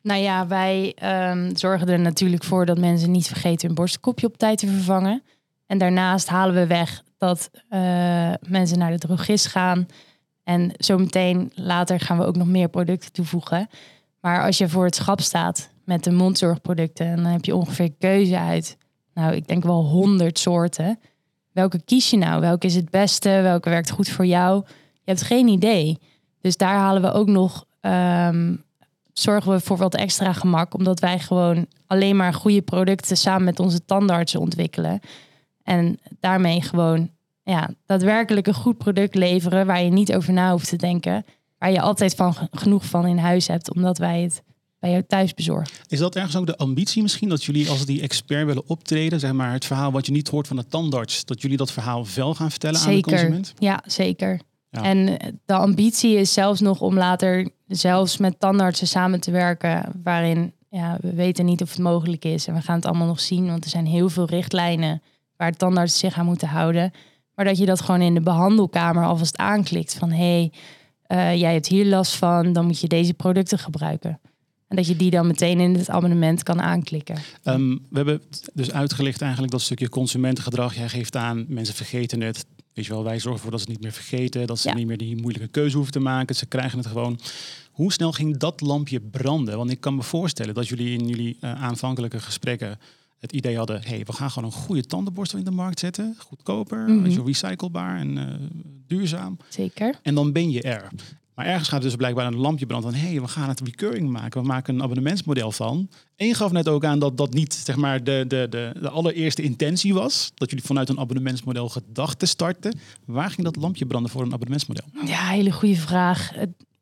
[SPEAKER 1] Nou ja, wij ehm, zorgen er natuurlijk voor dat mensen niet vergeten hun borstelkopje op tijd te vervangen. En daarnaast halen we weg dat eh, mensen naar de drogist gaan. En zometeen later gaan we ook nog meer producten toevoegen. Maar als je voor het schap staat met de mondzorgproducten, dan heb je ongeveer keuze uit. Nou, ik denk wel honderd soorten. Welke kies je nou? Welke is het beste? Welke werkt goed voor jou? Je hebt geen idee. Dus daar halen we ook nog ehm, zorgen we voor wat extra gemak, omdat wij gewoon alleen maar goede producten samen met onze tandartsen ontwikkelen. En daarmee gewoon ja, daadwerkelijk een goed product leveren waar je niet over na hoeft te denken. Waar je altijd van genoeg van in huis hebt, omdat wij het bij jou thuis bezorgen.
[SPEAKER 2] Is dat ergens ook de ambitie misschien? Dat jullie als die expert willen optreden, zeg maar het verhaal wat je niet hoort van de tandarts, dat jullie dat verhaal wel gaan vertellen aan de consument?
[SPEAKER 1] Ja, zeker.
[SPEAKER 2] Ja.
[SPEAKER 1] En de ambitie is zelfs nog om later zelfs met tandartsen samen te werken, waarin ja, we weten niet of het mogelijk is. En we gaan het allemaal nog zien, want er zijn heel veel richtlijnen waar tandartsen zich aan moeten houden. Maar dat je dat gewoon in de behandelkamer alvast aanklikt van hé, hey, jij hebt hier last van, dan moet je deze producten gebruiken. En dat je die dan meteen in het abonnement kan aanklikken.
[SPEAKER 2] Ehm, we hebben dus uitgelicht eigenlijk dat stukje consumentengedrag. Jij geeft aan, mensen vergeten het. Weet je wel, wij zorgen ervoor dat ze het niet meer vergeten. Dat ze
[SPEAKER 1] Ja.
[SPEAKER 2] niet meer die moeilijke keuze hoeven te maken. Ze krijgen het gewoon. Hoe snel ging dat lampje branden? Want ik kan me voorstellen dat jullie in jullie eh, aanvankelijke gesprekken het idee hadden... hey, we gaan gewoon een goede tandenborstel in de markt zetten. Goedkoper, je wel, recyclebaar en eh, duurzaam.
[SPEAKER 1] Zeker.
[SPEAKER 2] En dan ben je er. Maar ergens gaat dus blijkbaar een lampje branden van... hé, hey, we gaan het recurring maken. We maken een abonnementsmodel van. En je gaf net ook aan dat dat niet zeg maar, de, de, de, de allereerste intentie was. Dat jullie vanuit een abonnementsmodel gedacht te starten. Waar ging dat lampje branden voor een abonnementsmodel?
[SPEAKER 1] Ja, hele goede vraag.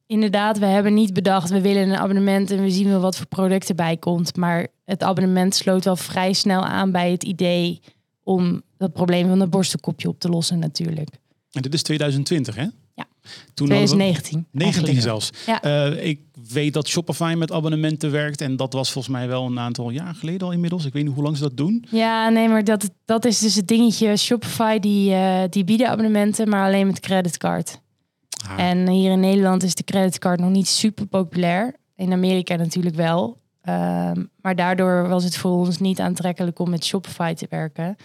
[SPEAKER 1] Inderdaad, we hebben niet bedacht, we willen een abonnement en we zien wel wat voor producten bij komt. Maar het abonnement sloot wel vrij snel aan bij het idee om dat probleem van het borstelkopje op te lossen natuurlijk.
[SPEAKER 2] En dit is 2020, hè?
[SPEAKER 1] Ja.
[SPEAKER 2] Toen hadden we-
[SPEAKER 1] 2019.
[SPEAKER 2] 19
[SPEAKER 1] eigenlijk.
[SPEAKER 2] zelfs.
[SPEAKER 1] Ja.
[SPEAKER 2] Eh, ik weet dat Shopify met abonnementen werkt. En dat was volgens mij wel een aantal jaar geleden al inmiddels. Ik weet niet hoe lang ze dat doen.
[SPEAKER 1] Ja, nee, maar dat, dat is dus het dingetje. Shopify die, eh, die bieden abonnementen, maar alleen met creditcard.
[SPEAKER 2] Ah,
[SPEAKER 1] En hier in Nederland is de creditcard nog niet super populair. In Amerika natuurlijk wel. Ehm, maar daardoor was het voor ons niet aantrekkelijk om met Shopify te werken.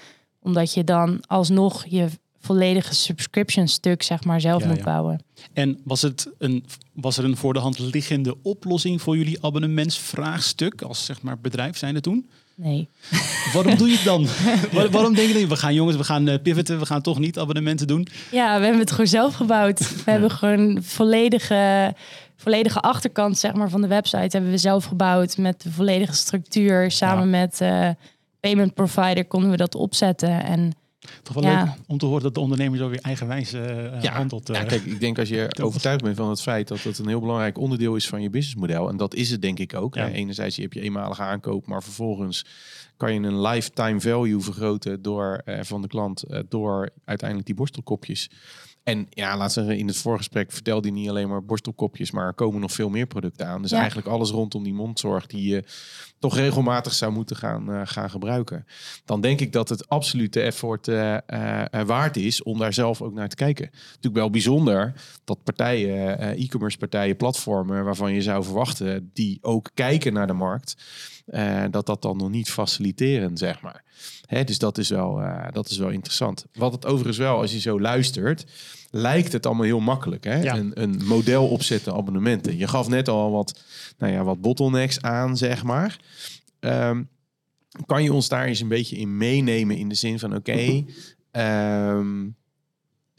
[SPEAKER 1] Omdat je dan alsnog je volledige subscription stuk zeg maar zelf
[SPEAKER 2] Ja,
[SPEAKER 1] moet
[SPEAKER 2] ja.
[SPEAKER 1] bouwen.
[SPEAKER 2] En was, het een, was er een voor de hand liggende oplossing voor jullie abonnementsvraagstuk als zeg maar bedrijf zijnde toen?
[SPEAKER 1] Nee.
[SPEAKER 2] Waarom doe je het dan? Waar- waarom denk je, we gaan jongens, we gaan eh, pivoten, we gaan toch niet abonnementen doen?
[SPEAKER 1] Ja, we hebben het gewoon zelf gebouwd. We hebben gewoon volledige, volledige achterkant zeg maar, van de website hebben we zelf gebouwd met de volledige structuur. Samen
[SPEAKER 2] Ja.
[SPEAKER 1] met eh payment provider konden we dat opzetten. En
[SPEAKER 2] Toch wel
[SPEAKER 1] Ja.
[SPEAKER 2] leuk om te horen dat de ondernemer zo weer eigenwijs eh
[SPEAKER 4] Ja,
[SPEAKER 2] handelt. eh.
[SPEAKER 4] Ja, kijk, ik denk als je overtuigd bent van het feit dat het een heel belangrijk onderdeel is van je businessmodel. En dat is het denk ik ook.
[SPEAKER 2] Ja.
[SPEAKER 4] hè. Enerzijds heb je eenmalige aankoop, maar vervolgens kan je een lifetime value vergroten door, eh, van de klant eh, door uiteindelijk die borstelkopjes. En ja, laat zeggen, in het voorgesprek vertelde hij niet alleen maar borstelkopjes, maar er komen nog veel meer producten aan. Dus
[SPEAKER 1] Ja.
[SPEAKER 4] eigenlijk alles rondom die mondzorg die je toch regelmatig zou moeten gaan, eh, gaan gebruiken. Dan denk ik dat het absoluut de effort eh, eh, waard is om daar zelf ook naar te kijken. Natuurlijk wel bijzonder dat partijen, e-commerce partijen, platformen waarvan je zou verwachten die ook kijken naar de markt, eh, dat dat dan nog niet faciliteren, zeg maar. Hè, dus dat is, wel, eh, dat is wel interessant. Wat het overigens wel, als je zo luistert, lijkt het allemaal heel makkelijk. Hè?
[SPEAKER 2] Ja.
[SPEAKER 4] Een, een model opzetten abonnementen. Je gaf net al wat, nou ja, wat bottlenecks aan, zeg maar. Ehm, kan je ons daar eens een beetje in meenemen in de zin van, oké, ehm,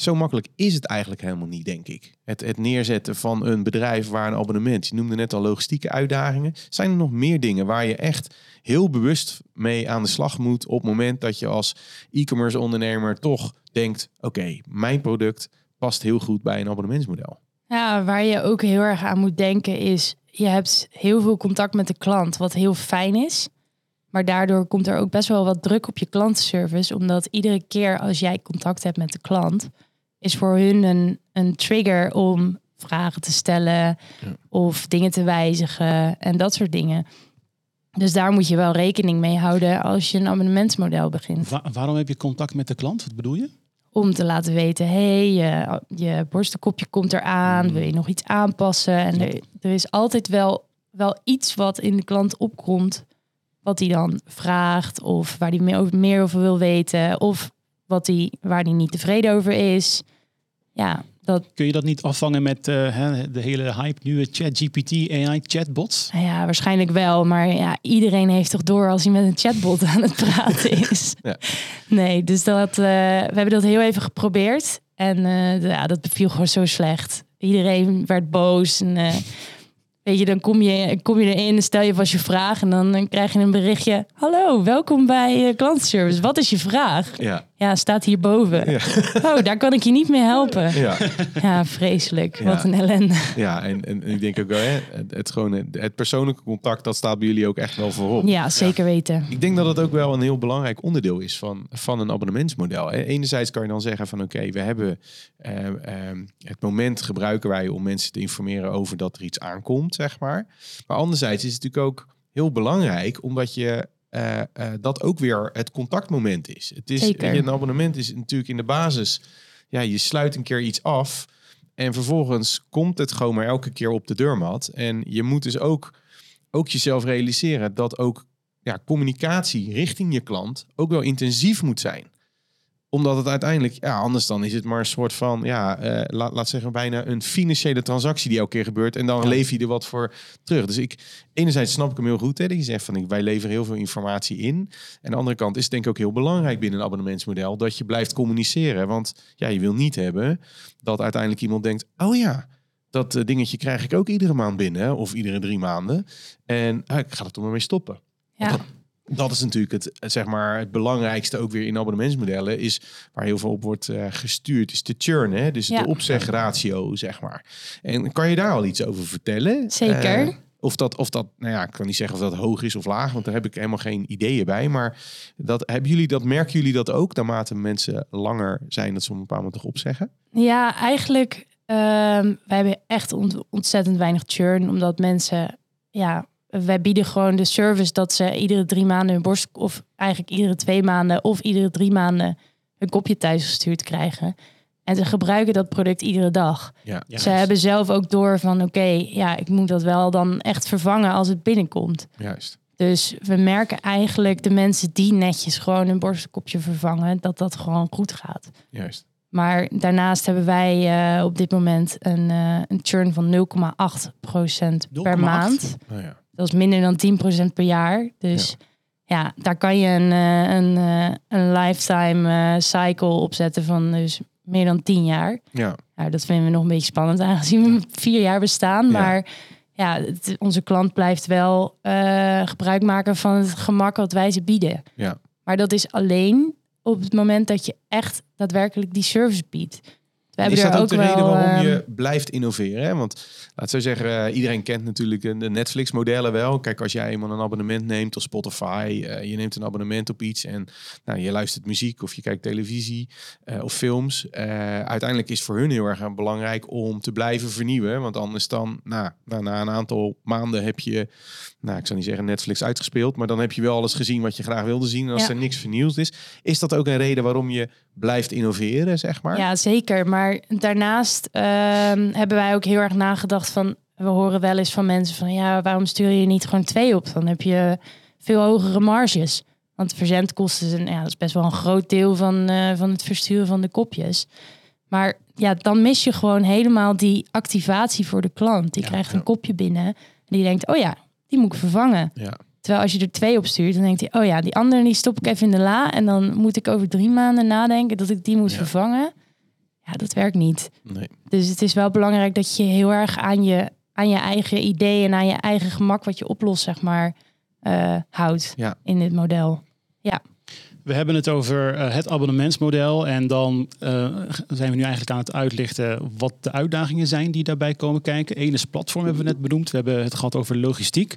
[SPEAKER 4] zo makkelijk is het eigenlijk helemaal niet, denk ik. Het, het neerzetten van een bedrijf waar een abonnement. Je noemde net al logistieke uitdagingen. Zijn er nog meer dingen waar je echt heel bewust mee aan de slag moet op het moment dat je als e-commerce ondernemer toch denkt: oké, mijn product past heel goed bij een abonnementsmodel.
[SPEAKER 1] ja, waar je ook heel erg aan moet denken is, je hebt heel veel contact met de klant, wat heel fijn is. Maar daardoor komt er ook best wel wat druk op je klantenservice, omdat iedere keer als jij contact hebt met de klant, is voor hun een, een trigger om vragen te stellen of dingen te wijzigen en dat soort dingen. Dus daar moet je wel rekening mee houden als je een abonnementsmodel begint.
[SPEAKER 2] Wa- waarom heb je contact met de klant? Wat bedoel je?
[SPEAKER 1] Om te laten weten, hé, hey, je, je borstelkopje komt eraan, wil je nog iets aanpassen? En er, er is altijd wel, wel iets wat in de klant opkomt, wat hij dan vraagt of waar hij meer over, meer over wil weten of wat hij, waar hij niet tevreden over is. Ja, dat,
[SPEAKER 2] Kun je dat niet afvangen met eh, hè, de hele hype nieuwe ChatGPT AI chatbots?
[SPEAKER 1] nou ja, waarschijnlijk wel. Maar ja, iedereen heeft toch door als hij met een chatbot aan het praten is.
[SPEAKER 4] Ja.
[SPEAKER 1] Nee, dus dat, eh, we hebben dat heel even geprobeerd. En eh, ja, dat beviel gewoon zo slecht. Iedereen werd boos. En, eh, weet je, dan kom je, kom je erin, stel je vast je vraag. En dan eh, krijg je een berichtje. Hallo, welkom bij klantenservice. Wat is je vraag?
[SPEAKER 4] Ja,
[SPEAKER 1] Ja, staat hierboven. Oh, daar kan ik je niet mee helpen.
[SPEAKER 4] ja.
[SPEAKER 1] Ja, vreselijk.
[SPEAKER 4] Ja.
[SPEAKER 1] Wat een ellende.
[SPEAKER 4] ja en, en ik denk ook wel, hè, het, het, gewoon, het persoonlijke contact, dat staat bij jullie ook echt wel voorop.
[SPEAKER 1] Ja, zeker weten.
[SPEAKER 4] Ik denk dat het ook wel een heel belangrijk onderdeel is van, van een abonnementsmodel. hè. Enerzijds kan je dan zeggen van oké, we hebben eh, eh, het moment gebruiken wij om mensen te informeren over dat er iets aankomt, zeg maar. Maar anderzijds is het natuurlijk ook heel belangrijk omdat je eh, dat ook weer het contactmoment is. Het is
[SPEAKER 1] Zeker.
[SPEAKER 4] een abonnement is natuurlijk in de basis, ja, je sluit een keer iets af en vervolgens komt het gewoon maar elke keer op de deurmat. En je moet dus ook, ook jezelf realiseren dat ook ja, communicatie richting je klant ook wel intensief moet zijn. Omdat het uiteindelijk, ja, anders dan is het maar een soort van, ja, eh, laat, laat zeggen, bijna een financiële transactie die elke keer gebeurt. En dan leef je er wat voor terug. Dus ik, enerzijds snap ik hem heel goed, hè, dat je zegt van, ik- wij leveren heel veel informatie in. En aan de andere kant is het denk ik ook heel belangrijk binnen een abonnementsmodel dat je blijft communiceren. Want ja, je wil niet hebben dat uiteindelijk iemand denkt, oh ja, dat eh, dingetje krijg ik ook iedere maand binnen, of iedere drie maanden. En ah, ik ga er toch maar mee stoppen.
[SPEAKER 1] Ja.
[SPEAKER 4] Dat is natuurlijk het, het, zeg maar, het belangrijkste ook weer in abonnementsmodellen. Is waar heel veel op wordt eh, gestuurd. Is de churn, hè? dus
[SPEAKER 1] Ja.
[SPEAKER 4] de opzegratio, zeg maar. En kan je daar al iets over vertellen?
[SPEAKER 1] Zeker.
[SPEAKER 4] Eh, of dat, of dat, nou ja, ik kan niet zeggen of dat hoog is of laag, want daar heb ik helemaal geen ideeën bij. Maar dat, hebben jullie dat, merken jullie dat ook, naarmate mensen langer zijn, dat ze op een bepaald moment toch opzeggen?
[SPEAKER 1] Ja, eigenlijk Ehm, wij hebben echt ont- ontzettend weinig churn, omdat mensen, ja, wij bieden gewoon de service dat ze iedere drie maanden hun borst, of eigenlijk iedere twee maanden of iedere drie maanden een kopje thuis gestuurd krijgen. En ze gebruiken dat product iedere dag.
[SPEAKER 4] Ja.
[SPEAKER 2] Ja.
[SPEAKER 1] Ze hebben zelf ook door van, oké, ja, ik moet dat wel dan echt vervangen als het binnenkomt.
[SPEAKER 4] Juist.
[SPEAKER 1] Dus we merken eigenlijk de mensen die netjes gewoon hun borstkopje vervangen, dat dat gewoon goed gaat.
[SPEAKER 4] Juist.
[SPEAKER 1] Maar daarnaast hebben wij eh, op dit moment een, eh, een churn van 0,8% per
[SPEAKER 2] 0,8?
[SPEAKER 1] maand.
[SPEAKER 4] Nou ja.
[SPEAKER 1] Dat is minder dan 10% per jaar. Dus ja, daar kan je een, eh, een, eh, een lifetime eh, cycle opzetten van dus meer dan 10 jaar.
[SPEAKER 4] Ja.
[SPEAKER 1] Nou, dat vinden we nog een beetje spannend aangezien we vier jaar bestaan. Maar ja, het- onze klant blijft wel gebruik maken van het gemak wat wij ze bieden.
[SPEAKER 4] Ja.
[SPEAKER 1] Maar dat is alleen op het moment dat je echt daadwerkelijk die service biedt.
[SPEAKER 4] Is dat
[SPEAKER 1] er
[SPEAKER 4] ook de reden waarom
[SPEAKER 1] ehm,
[SPEAKER 4] je blijft innoveren? Hè? Want laat zo zeggen, eh, iedereen kent natuurlijk de Netflix-modellen wel. Kijk, als jij eenmaal een abonnement neemt op Spotify, eh, je neemt een abonnement op iets en nou, je luistert muziek of je kijkt televisie eh, of films. uiteindelijk is voor hun heel erg belangrijk om te blijven vernieuwen. Want anders dan, nou, na, na een aantal maanden heb je, nou, ik zou niet zeggen Netflix uitgespeeld, maar dan heb je wel alles gezien wat je graag wilde zien. En als
[SPEAKER 1] Ja.
[SPEAKER 4] er niks vernieuwd is, is dat ook een reden waarom je blijft innoveren, zeg maar?
[SPEAKER 1] Ja, zeker. Maar daarnaast ehm, hebben wij ook heel erg nagedacht van... We horen wel eens van mensen van... Ja, waarom stuur je niet gewoon twee op? Dan heb je veel hogere marges. Want verzendkosten zijn, ja, dat is best wel een groot deel van, eh, van het versturen van de kopjes. Maar ja, dan mis je gewoon helemaal die activatie voor de klant. Die
[SPEAKER 2] Ja,
[SPEAKER 1] krijgt
[SPEAKER 4] ja.
[SPEAKER 1] een kopje binnen en die denkt... Oh ja, die moet ik vervangen.
[SPEAKER 4] Ja.
[SPEAKER 1] Terwijl als je er twee op stuurt, dan denkt hij... Oh ja, die andere die stop ik even in de la. En dan moet ik over drie maanden nadenken dat ik die moet vervangen. Ja, dat werkt niet.
[SPEAKER 4] Nee.
[SPEAKER 1] Dus het is wel belangrijk dat je heel erg aan je, aan je eigen idee en aan je eigen gemak wat je oplost, zeg maar, eh, houdt
[SPEAKER 4] Ja.
[SPEAKER 1] in dit model.
[SPEAKER 2] We hebben het over eh, het abonnementsmodel. En dan eh, zijn we nu eigenlijk aan het uitlichten wat de uitdagingen zijn die daarbij komen kijken. Eén is platform, hebben we net benoemd. We hebben het gehad over logistiek.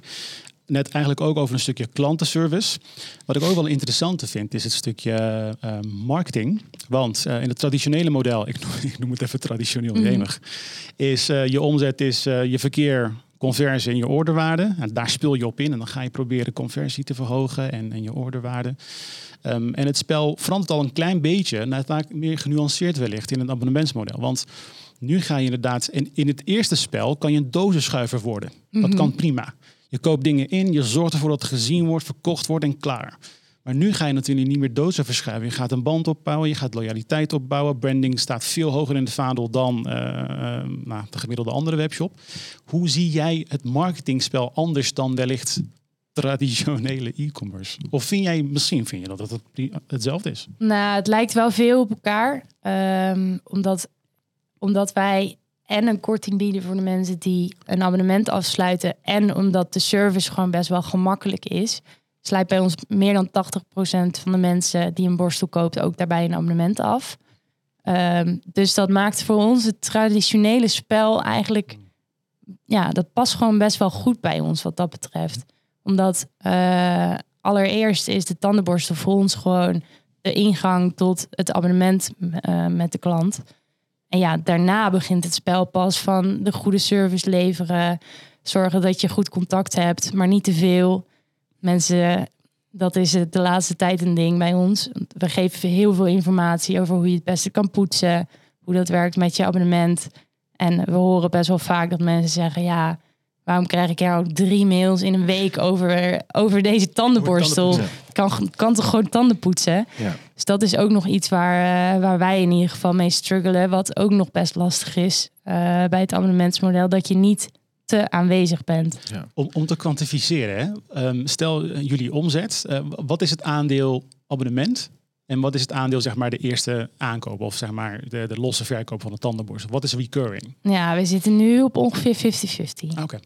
[SPEAKER 2] Net eigenlijk ook over een stukje klantenservice. Wat ik ook wel interessant vind, is het stukje eh, marketing. Want eh, in het traditionele model, ik noem, ik noem het even traditioneel, jemig, is eh, je omzet is eh, je verkeer, conversie en je orderwaarde. En daar speel je op in en dan ga je proberen conversie te verhogen en, en je orderwaarde. Ehm, en het spel verandert al een klein beetje naar het vaak meer genuanceerd wellicht in een abonnementsmodel. Want nu ga je inderdaad, in, in het eerste spel kan je een dozenschuiver worden. Dat
[SPEAKER 1] Mhm.
[SPEAKER 2] kan prima. Je koopt dingen in, je zorgt ervoor dat het gezien wordt, verkocht wordt en klaar. Maar nu ga je natuurlijk niet meer dozen verschuiven. Je gaat een band opbouwen, je gaat loyaliteit opbouwen. Branding staat veel hoger in de vaandel dan eh, eh, nou, de gemiddelde andere webshop. Hoe zie jij het marketingspel anders dan wellicht traditionele e-commerce? Of vind jij, misschien vind je dat het hetzelfde is?
[SPEAKER 1] Nou, het lijkt wel veel op elkaar, ehm, omdat, omdat wij en een korting bieden voor de mensen die een abonnement afsluiten en omdat de service gewoon best wel gemakkelijk is. Sluit bij ons meer dan 80% van de mensen die een borstel koopt ook daarbij een abonnement af. Ehm, dus dat maakt voor ons het traditionele spel eigenlijk, ja, dat past gewoon best wel goed bij ons wat dat betreft. Omdat eh, allereerst is de tandenborstel voor ons gewoon de ingang tot het abonnement eh, met de klant. En ja, daarna begint het spel pas van de goede service leveren. Zorgen dat je goed contact hebt, maar niet te veel. Mensen, dat is de laatste tijd een ding bij ons. We geven heel veel informatie over hoe je het beste kan poetsen. Hoe dat werkt met je abonnement. En we horen best wel vaak dat mensen zeggen... ja, waarom krijg ik jou drie mails in een week over, over deze tandenborstel?
[SPEAKER 4] Ja.
[SPEAKER 1] kan, kan toch gewoon tanden poetsen?
[SPEAKER 4] Ja.
[SPEAKER 1] Dus dat is ook nog iets waar, eh, waar wij in ieder geval mee struggelen. Wat ook nog best lastig is eh, bij het abonnementsmodel. Dat je niet te aanwezig bent.
[SPEAKER 2] Om, om te kwantificeren, hè? Ehm, stel eh, jullie omzet, wat is het aandeel abonnement? En wat is het aandeel, zeg maar, de eerste aankoop of zeg maar de, de losse verkoop van de tandenborstel? Wat is recurring?
[SPEAKER 1] Ja, we zitten nu op ongeveer 50-50.
[SPEAKER 2] Ah, Oké.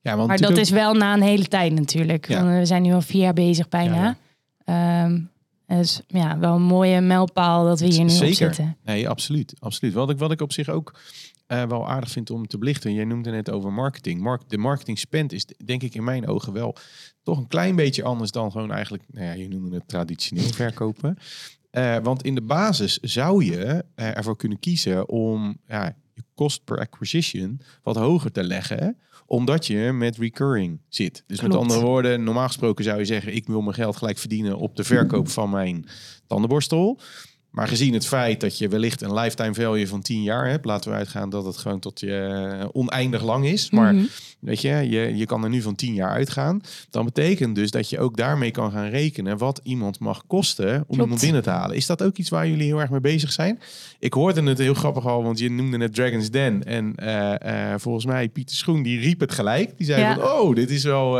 [SPEAKER 4] Ja, want
[SPEAKER 1] Maar dat is wel na een hele tijd natuurlijk.
[SPEAKER 4] Ja.
[SPEAKER 1] Want we zijn nu al vier jaar bezig bijna. Ehm, dus ja, wel een mooie mijlpaal dat we hier nu
[SPEAKER 4] Zeker.
[SPEAKER 1] op zitten.
[SPEAKER 4] Nee, absoluut. absoluut. Wat, ik, wat ik op zich ook eh, wel aardig vind om te belichten. Jij noemde net over marketing. Mark, de marketing spend is denk ik in mijn ogen wel toch een klein beetje anders dan gewoon eigenlijk, nou ja, je noemde het traditioneel verkopen. Eh, want in de basis zou je eh, ervoor kunnen kiezen om ja, je kost per acquisition wat hoger te leggen omdat je met recurring zit. Dus met andere woorden, normaal gesproken zou je zeggen... ik wil mijn geld gelijk verdienen op de verkoop van mijn tandenborstel. Maar gezien het feit dat je wellicht een lifetime value van 10 jaar hebt... laten we uitgaan dat het gewoon tot je eh, oneindig lang is. Maar
[SPEAKER 1] Mhm.
[SPEAKER 4] weet je, je, je kan er nu van 10 jaar uitgaan. Dan betekent dus dat je ook daarmee kan gaan rekenen... wat iemand mag kosten om iemand binnen te halen. Is dat ook iets waar jullie heel erg mee bezig zijn? Ik hoorde het heel grappig al, want je noemde het Dragon's Den. En eh, eh, volgens mij Pieter Schoen, die riep het gelijk. Die zei
[SPEAKER 1] Ja.
[SPEAKER 4] van, oh, dit is wel...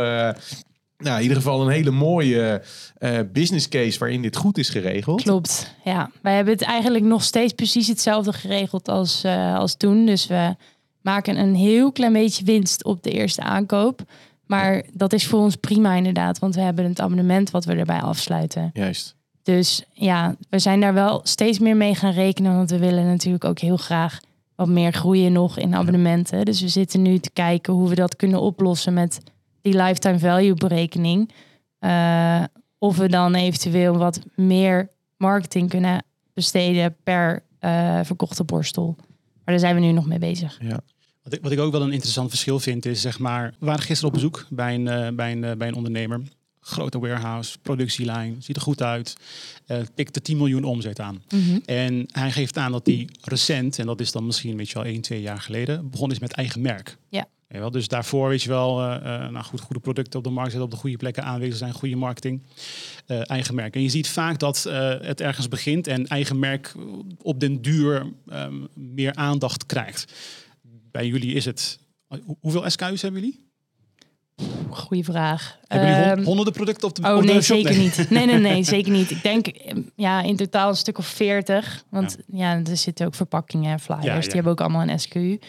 [SPEAKER 4] nou, in ieder geval een hele mooie eh, business case waarin dit goed is geregeld.
[SPEAKER 1] Klopt, ja. Wij hebben het eigenlijk nog steeds precies hetzelfde geregeld als, eh, als toen. Dus we maken een heel klein beetje winst op de eerste aankoop. Maar dat is voor ons prima inderdaad, want we hebben het abonnement wat we erbij afsluiten.
[SPEAKER 4] Juist.
[SPEAKER 1] Dus ja, we zijn daar wel steeds meer mee gaan rekenen, want we willen natuurlijk ook heel graag wat meer groeien nog in abonnementen. Dus we zitten nu te kijken hoe we dat kunnen oplossen met die lifetime value berekening. Eh, of we dan eventueel wat meer marketing kunnen besteden per eh, verkochte borstel. Maar daar zijn we nu nog mee bezig.
[SPEAKER 4] Ja.
[SPEAKER 2] Wat ik, ook wel een interessant verschil vind is, zeg maar, we waren gisteren op bezoek bij een, eh, bij een, bij een ondernemer. Grote warehouse, productielijn, ziet er goed uit. eh tikte 10 miljoen omzet aan. En hij geeft aan dat hij recent, en dat is dan misschien weet je wel 1, 2 jaar geleden, begonnen is met eigen merk.
[SPEAKER 1] Ja.
[SPEAKER 2] Je wel, dus daarvoor weet je wel, eh, eh, nou goed, goede producten op de markt zetten, op de goede plekken aanwezig zijn, goede marketing, eigen merk. En je ziet vaak dat het ergens begint en eigen merk op den duur ehm, meer aandacht krijgt. Bij jullie is het, hoe- hoeveel SKU's hebben jullie?
[SPEAKER 1] Goeie vraag.
[SPEAKER 2] hebben jullie
[SPEAKER 1] Ehm,
[SPEAKER 2] honderden producten op de
[SPEAKER 1] Oh
[SPEAKER 2] op de
[SPEAKER 1] nee,
[SPEAKER 2] shop?
[SPEAKER 1] zeker niet. Nee, nee, nee, zeker niet. Ik denk ehm, ja, in totaal een stuk of 40. Want ja, er zitten ook verpakkingen en flyers.
[SPEAKER 2] Ja, ja.
[SPEAKER 1] Die hebben ook allemaal een SKU.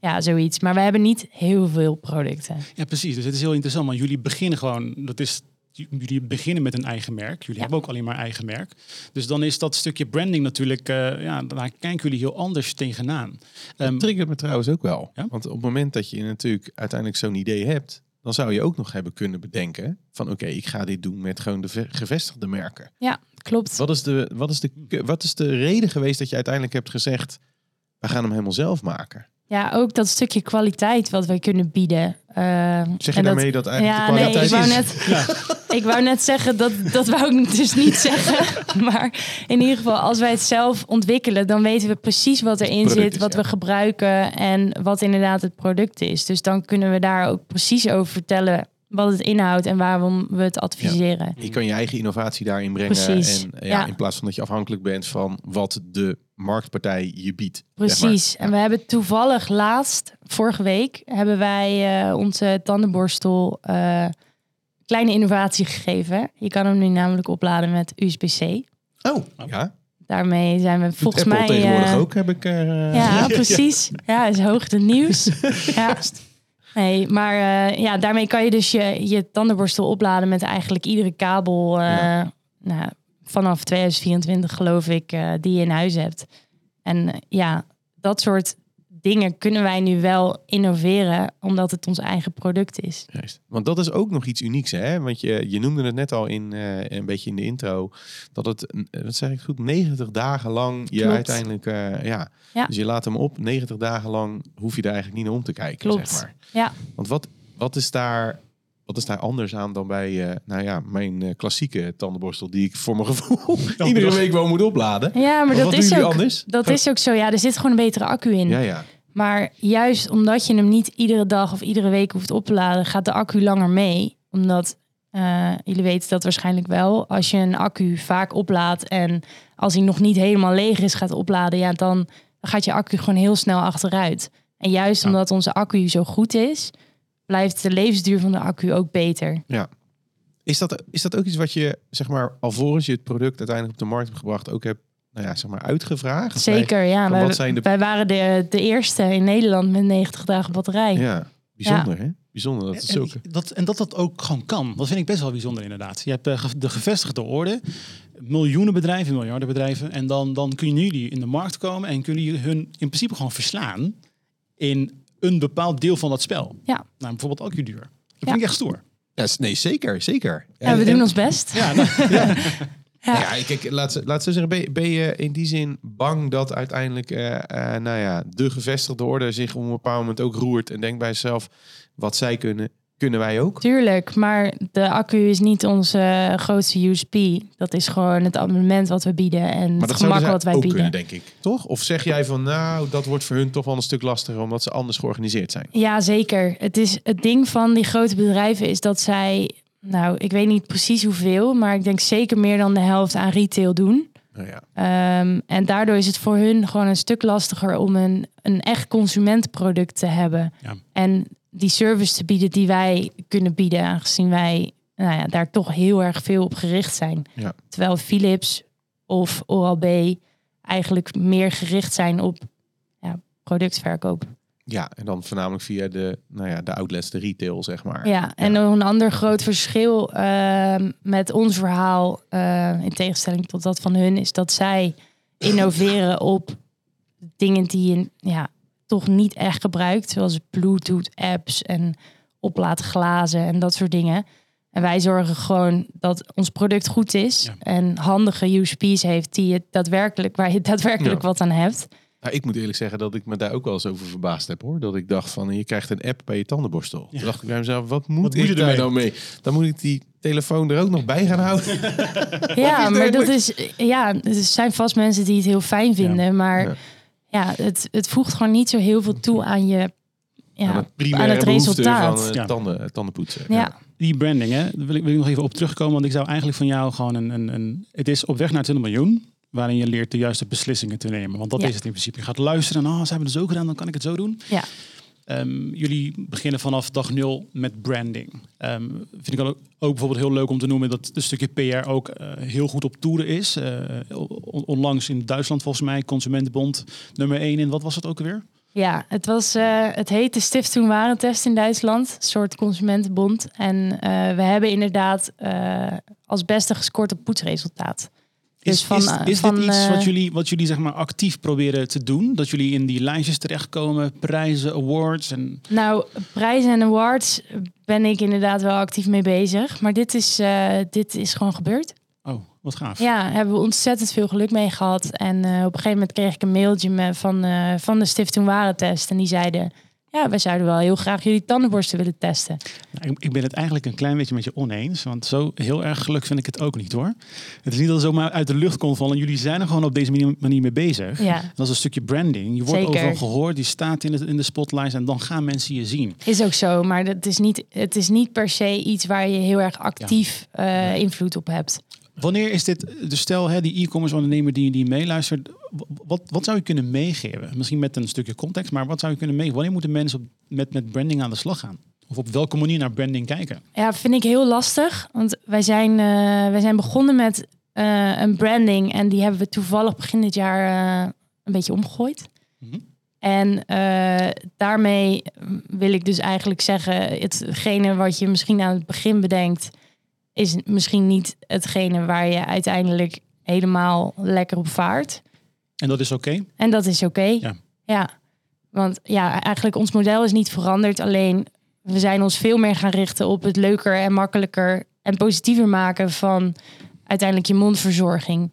[SPEAKER 1] Ja, zoiets. Maar we hebben niet heel veel producten.
[SPEAKER 2] Ja, precies. Dus het is heel interessant, want jullie beginnen gewoon, dat is, jullie beginnen met een eigen merk. Jullie
[SPEAKER 1] Ja.
[SPEAKER 2] hebben ook alleen maar eigen merk. Dus dan is dat stukje branding natuurlijk, eh, ja, daar kijken jullie heel anders tegenaan. Ehm,
[SPEAKER 4] Dat triggert me trouwens ook wel.
[SPEAKER 2] Ja?
[SPEAKER 4] Want op het moment dat je natuurlijk uiteindelijk zo'n idee hebt, dan zou je ook nog hebben kunnen bedenken van oké, ik ga dit doen met gewoon de ve- gevestigde merken.
[SPEAKER 1] Ja, klopt.
[SPEAKER 4] Wat is, de, wat, is de, wat is de reden geweest dat je uiteindelijk hebt gezegd, we gaan hem helemaal zelf maken?
[SPEAKER 1] Ja, ook dat stukje kwaliteit wat wij kunnen bieden. Ehm,
[SPEAKER 4] Zeg je daarmee dat, eigenlijk
[SPEAKER 1] ja,
[SPEAKER 4] de
[SPEAKER 1] nee,
[SPEAKER 4] kwaliteit
[SPEAKER 1] ik wou
[SPEAKER 4] is?
[SPEAKER 1] net, ik wou net zeggen dat dat wou ik dus niet zeggen. Maar in ieder geval, als wij het zelf ontwikkelen, dan weten we precies wat erin zit, wat
[SPEAKER 4] ja.
[SPEAKER 1] we gebruiken en wat inderdaad het product is. Dus dan kunnen we daar ook precies over vertellen wat het inhoudt en waarom we het adviseren.
[SPEAKER 4] Je kan je eigen innovatie daarin brengen.
[SPEAKER 1] Precies,
[SPEAKER 4] En ja,
[SPEAKER 1] ja.
[SPEAKER 4] in plaats van dat je afhankelijk bent van wat de marktpartij je biedt. zeg maar.
[SPEAKER 1] Precies. En we hebben toevallig laatst, vorige week, hebben wij eh, onze tandenborstel eh, kleine innovatie gegeven. Je kan hem nu namelijk opladen met USB-C.
[SPEAKER 4] Oh, ja.
[SPEAKER 1] Daarmee zijn we
[SPEAKER 4] Doet
[SPEAKER 1] volgens
[SPEAKER 4] Apple
[SPEAKER 1] mij.
[SPEAKER 4] tegenwoordig
[SPEAKER 1] eh,
[SPEAKER 4] ook, heb ik... eh,
[SPEAKER 1] Ja, precies. Ja, is hoog het nieuws. ja. Nee, maar eh, ja, daarmee kan je dus je, je tandenborstel opladen met eigenlijk iedere kabel eh,
[SPEAKER 4] Ja.
[SPEAKER 1] nou, vanaf 2024 geloof ik eh, die je in huis hebt. En eh, ja, dat soort dingen kunnen wij nu wel innoveren omdat het ons eigen product is.
[SPEAKER 4] Juist. Want dat is ook nog iets unieks, hè? Want je, je noemde het net al in eh, een beetje in de intro, dat het, wat zeg ik goed, 90 dagen lang je
[SPEAKER 1] Klopt.
[SPEAKER 4] uiteindelijk, ja.
[SPEAKER 1] Ja.
[SPEAKER 4] Dus je laat hem op, 90 dagen lang hoef je er eigenlijk niet naar om te kijken,
[SPEAKER 1] Klopt.
[SPEAKER 4] zeg maar.
[SPEAKER 1] Ja,
[SPEAKER 4] Want wat, wat is daar, wat is daar anders aan dan bij, eh, nou ja, mijn eh, klassieke tandenborstel die ik voor mijn gevoel iedere
[SPEAKER 2] dag.
[SPEAKER 4] week wel moet opladen?
[SPEAKER 1] ja maar
[SPEAKER 4] Maar
[SPEAKER 1] dat is ook.
[SPEAKER 4] anders?
[SPEAKER 1] Dat is ook zo. Ja, er zit gewoon een betere accu in.
[SPEAKER 4] Ja, ja.
[SPEAKER 1] Maar juist omdat je hem niet iedere dag of iedere week hoeft op te laden, gaat de accu langer mee. Omdat eh, jullie weten dat waarschijnlijk wel. Als je een accu vaak oplaadt en als hij nog niet helemaal leeg is, gaat opladen, ja, dan, dan gaat je accu gewoon heel snel achteruit. En juist
[SPEAKER 2] Ja.
[SPEAKER 1] omdat onze accu zo goed is, blijft de levensduur van de accu ook beter.
[SPEAKER 4] Is dat, is dat ook iets wat je, zeg maar, alvorens je het product uiteindelijk op de markt hebt gebracht, ook hebt, nou ja, zeg maar, uitgevraagd? Bij-
[SPEAKER 1] Zeker, ja. Wij,
[SPEAKER 4] wat zijn de-
[SPEAKER 1] wij waren de, de eerste in Nederland met 90 dagen batterij.
[SPEAKER 4] Ja, bijzonder hè? Bijzonder dat het
[SPEAKER 2] En,
[SPEAKER 4] zulke...
[SPEAKER 2] dat, en dat dat ook gewoon kan. Dat vind ik best wel bijzonder inderdaad. Je hebt eh, de gevestigde orde, miljoenen bedrijven, miljarden bedrijven. En dan, dan kunnen jullie in de markt komen en kunnen jullie hun in principe gewoon verslaan in een bepaald deel van dat spel.
[SPEAKER 1] Ja.
[SPEAKER 2] Nou, bijvoorbeeld accuduur. Dat
[SPEAKER 1] Ja.
[SPEAKER 2] vind ik echt stoer.
[SPEAKER 4] Ja, nee, zeker, zeker.
[SPEAKER 1] Ja, we
[SPEAKER 4] En-
[SPEAKER 1] doen
[SPEAKER 4] en-
[SPEAKER 1] ons best.
[SPEAKER 2] Ja, nou, ja.
[SPEAKER 1] Ja.
[SPEAKER 4] Ja, kijk, laat, ze- laat zo zeggen, ben, je- ben je in die zin bang dat uiteindelijk eh, eh, nou ja, de gevestigde orde zich op een bepaald moment ook roert en denkt bij zichzelf, wat zij kunnen, kunnen wij ook?
[SPEAKER 1] Tuurlijk, maar de accu is niet onze grootste USP. Dat is gewoon het abonnement wat we bieden en
[SPEAKER 4] Maar
[SPEAKER 1] het gemak wat wij
[SPEAKER 4] ook
[SPEAKER 1] bieden.
[SPEAKER 4] kunnen, denk ik. Toch? Of zeg jij van, nou, dat wordt voor hun toch wel een stuk lastiger omdat ze anders georganiseerd zijn?
[SPEAKER 1] Ja, zeker. Het, is, het ding van die grote bedrijven is dat zij, nou, ik weet niet precies hoeveel, maar ik denk zeker meer dan de helft aan retail doen.
[SPEAKER 4] Nou ja,
[SPEAKER 1] Ehm, en daardoor is het voor hun gewoon een stuk lastiger om een, een echt consumentenproduct te hebben.
[SPEAKER 2] Ja.
[SPEAKER 1] En die service te bieden die wij kunnen bieden, aangezien wij nou ja, daar toch heel erg veel op gericht zijn.
[SPEAKER 4] Ja.
[SPEAKER 1] Terwijl Philips of Oral-B eigenlijk meer gericht zijn op ja, productverkoop.
[SPEAKER 4] ja, en dan voornamelijk via de, nou ja, de outlets, de retail, zeg maar.
[SPEAKER 1] Ja, en nog een ander groot verschil ehm, met ons verhaal, eh, in tegenstelling tot dat van hun, is dat zij innoveren op dingen die je ja, toch niet echt gebruikt, zoals Bluetooth apps en oplaadglazen en dat soort dingen. En wij zorgen gewoon dat ons product goed is
[SPEAKER 2] Ja.
[SPEAKER 1] en handige USP's heeft die het daadwerkelijk, waar je daadwerkelijk
[SPEAKER 4] Ja.
[SPEAKER 1] wat aan hebt.
[SPEAKER 4] Nou, ik moet eerlijk zeggen dat ik me daar ook wel eens over verbaasd heb hoor. Dat ik dacht van, je krijgt een app bij je tandenborstel.
[SPEAKER 2] Ja.
[SPEAKER 4] Toen dacht ik bij mezelf, wat moet
[SPEAKER 2] Wat
[SPEAKER 4] ik
[SPEAKER 2] moet je
[SPEAKER 4] daar
[SPEAKER 2] ermee?
[SPEAKER 4] nou mee? Dan moet ik die telefoon er ook nog bij gaan houden.
[SPEAKER 1] Ja, maar dat is. Ja, er zijn vast mensen die het heel fijn vinden. Maar
[SPEAKER 4] Ja.
[SPEAKER 1] het, het voegt gewoon niet zo heel veel toe aan je.
[SPEAKER 4] aan
[SPEAKER 1] Ja,
[SPEAKER 4] het primaire
[SPEAKER 1] aan het
[SPEAKER 4] behoefte
[SPEAKER 1] resultaat.
[SPEAKER 4] van eh,
[SPEAKER 2] Ja.
[SPEAKER 4] tanden, tandenpoetsen.
[SPEAKER 1] ja.
[SPEAKER 2] Die branding, hè, daar wil ik, wil ik nog even op terugkomen. Want ik zou eigenlijk van jou gewoon een, een, een... Het is op weg naar 20 miljoen. Waarin je leert de juiste beslissingen te nemen. Want dat
[SPEAKER 1] Ja.
[SPEAKER 2] is het in principe. Je gaat luisteren. Oh, ze hebben het zo gedaan, dan kan ik het zo doen.
[SPEAKER 1] Ja.
[SPEAKER 2] Ehm, jullie beginnen vanaf dag nul met branding. Ehm, vind ik ook, ook bijvoorbeeld heel leuk om te noemen dat het stukje PR ook eh, heel goed op toeren is. Eh, on- onlangs in Duitsland volgens mij, Consumentenbond nummer 1 in, wat was het ook alweer?
[SPEAKER 1] ja, het was. eh, het heet de Stiftung Warentest in Duitsland, een soort consumentenbond. En we hebben inderdaad als beste gescoord op poetsresultaat.
[SPEAKER 2] Is,
[SPEAKER 1] Dus van,
[SPEAKER 2] is,
[SPEAKER 1] eh,
[SPEAKER 2] is
[SPEAKER 1] van,
[SPEAKER 2] dit iets
[SPEAKER 1] eh,
[SPEAKER 2] wat jullie, wat jullie zeg maar actief proberen te doen? Dat jullie in die lijstjes terechtkomen, prijzen, awards en
[SPEAKER 1] Nou, prijzen en awards ben ik inderdaad wel actief mee bezig. Maar dit is, eh, dit is gewoon gebeurd.
[SPEAKER 2] oh, wat gaaf.
[SPEAKER 1] Ja, hebben we ontzettend veel geluk mee gehad. En op een gegeven moment kreeg ik een mailtje van, eh, van de Stiftung Warentest. En die zeiden, ja, wij zouden wel heel graag jullie tandenborsten willen testen.
[SPEAKER 2] Nou, ik, ik ben het eigenlijk een klein beetje met je oneens, want zo heel erg geluk vind ik het ook niet hoor. Het is niet dat het zomaar uit de lucht komt vallen. Jullie zijn er gewoon op deze manier, manier mee bezig.
[SPEAKER 1] Ja,
[SPEAKER 2] Dat is een stukje branding. Je wordt
[SPEAKER 1] Zeker.
[SPEAKER 2] overal gehoord, je staat in de, in de spotlight en dan gaan mensen je zien.
[SPEAKER 1] is ook zo. Maar het is niet, het is niet per se iets waar je heel erg actief eh, invloed op hebt.
[SPEAKER 2] Wanneer is dit, dus stel hè, die e-commerce ondernemer die, die meeluistert, wat, wat zou je kunnen meegeven? Misschien met een stukje context, maar wat zou je kunnen meegeven? Wanneer moeten mensen op, met, met branding aan de slag gaan? Of op welke manier naar branding kijken?
[SPEAKER 1] Ja, vind ik heel lastig. Want wij zijn, eh, wij zijn begonnen met eh, een branding. En die hebben we toevallig begin dit jaar eh, een beetje omgegooid.
[SPEAKER 2] Mhm.
[SPEAKER 1] En daarmee wil ik dus eigenlijk zeggen, hetgene wat je misschien aan het begin bedenkt, is misschien niet hetgene waar je uiteindelijk helemaal lekker op vaart.
[SPEAKER 2] En dat is oké?
[SPEAKER 1] En dat is oké.
[SPEAKER 2] Ja.
[SPEAKER 1] ja. Want ja, eigenlijk ons model is niet veranderd. Alleen we zijn ons veel meer gaan richten op het leuker en makkelijker en positiever maken van uiteindelijk je mondverzorging.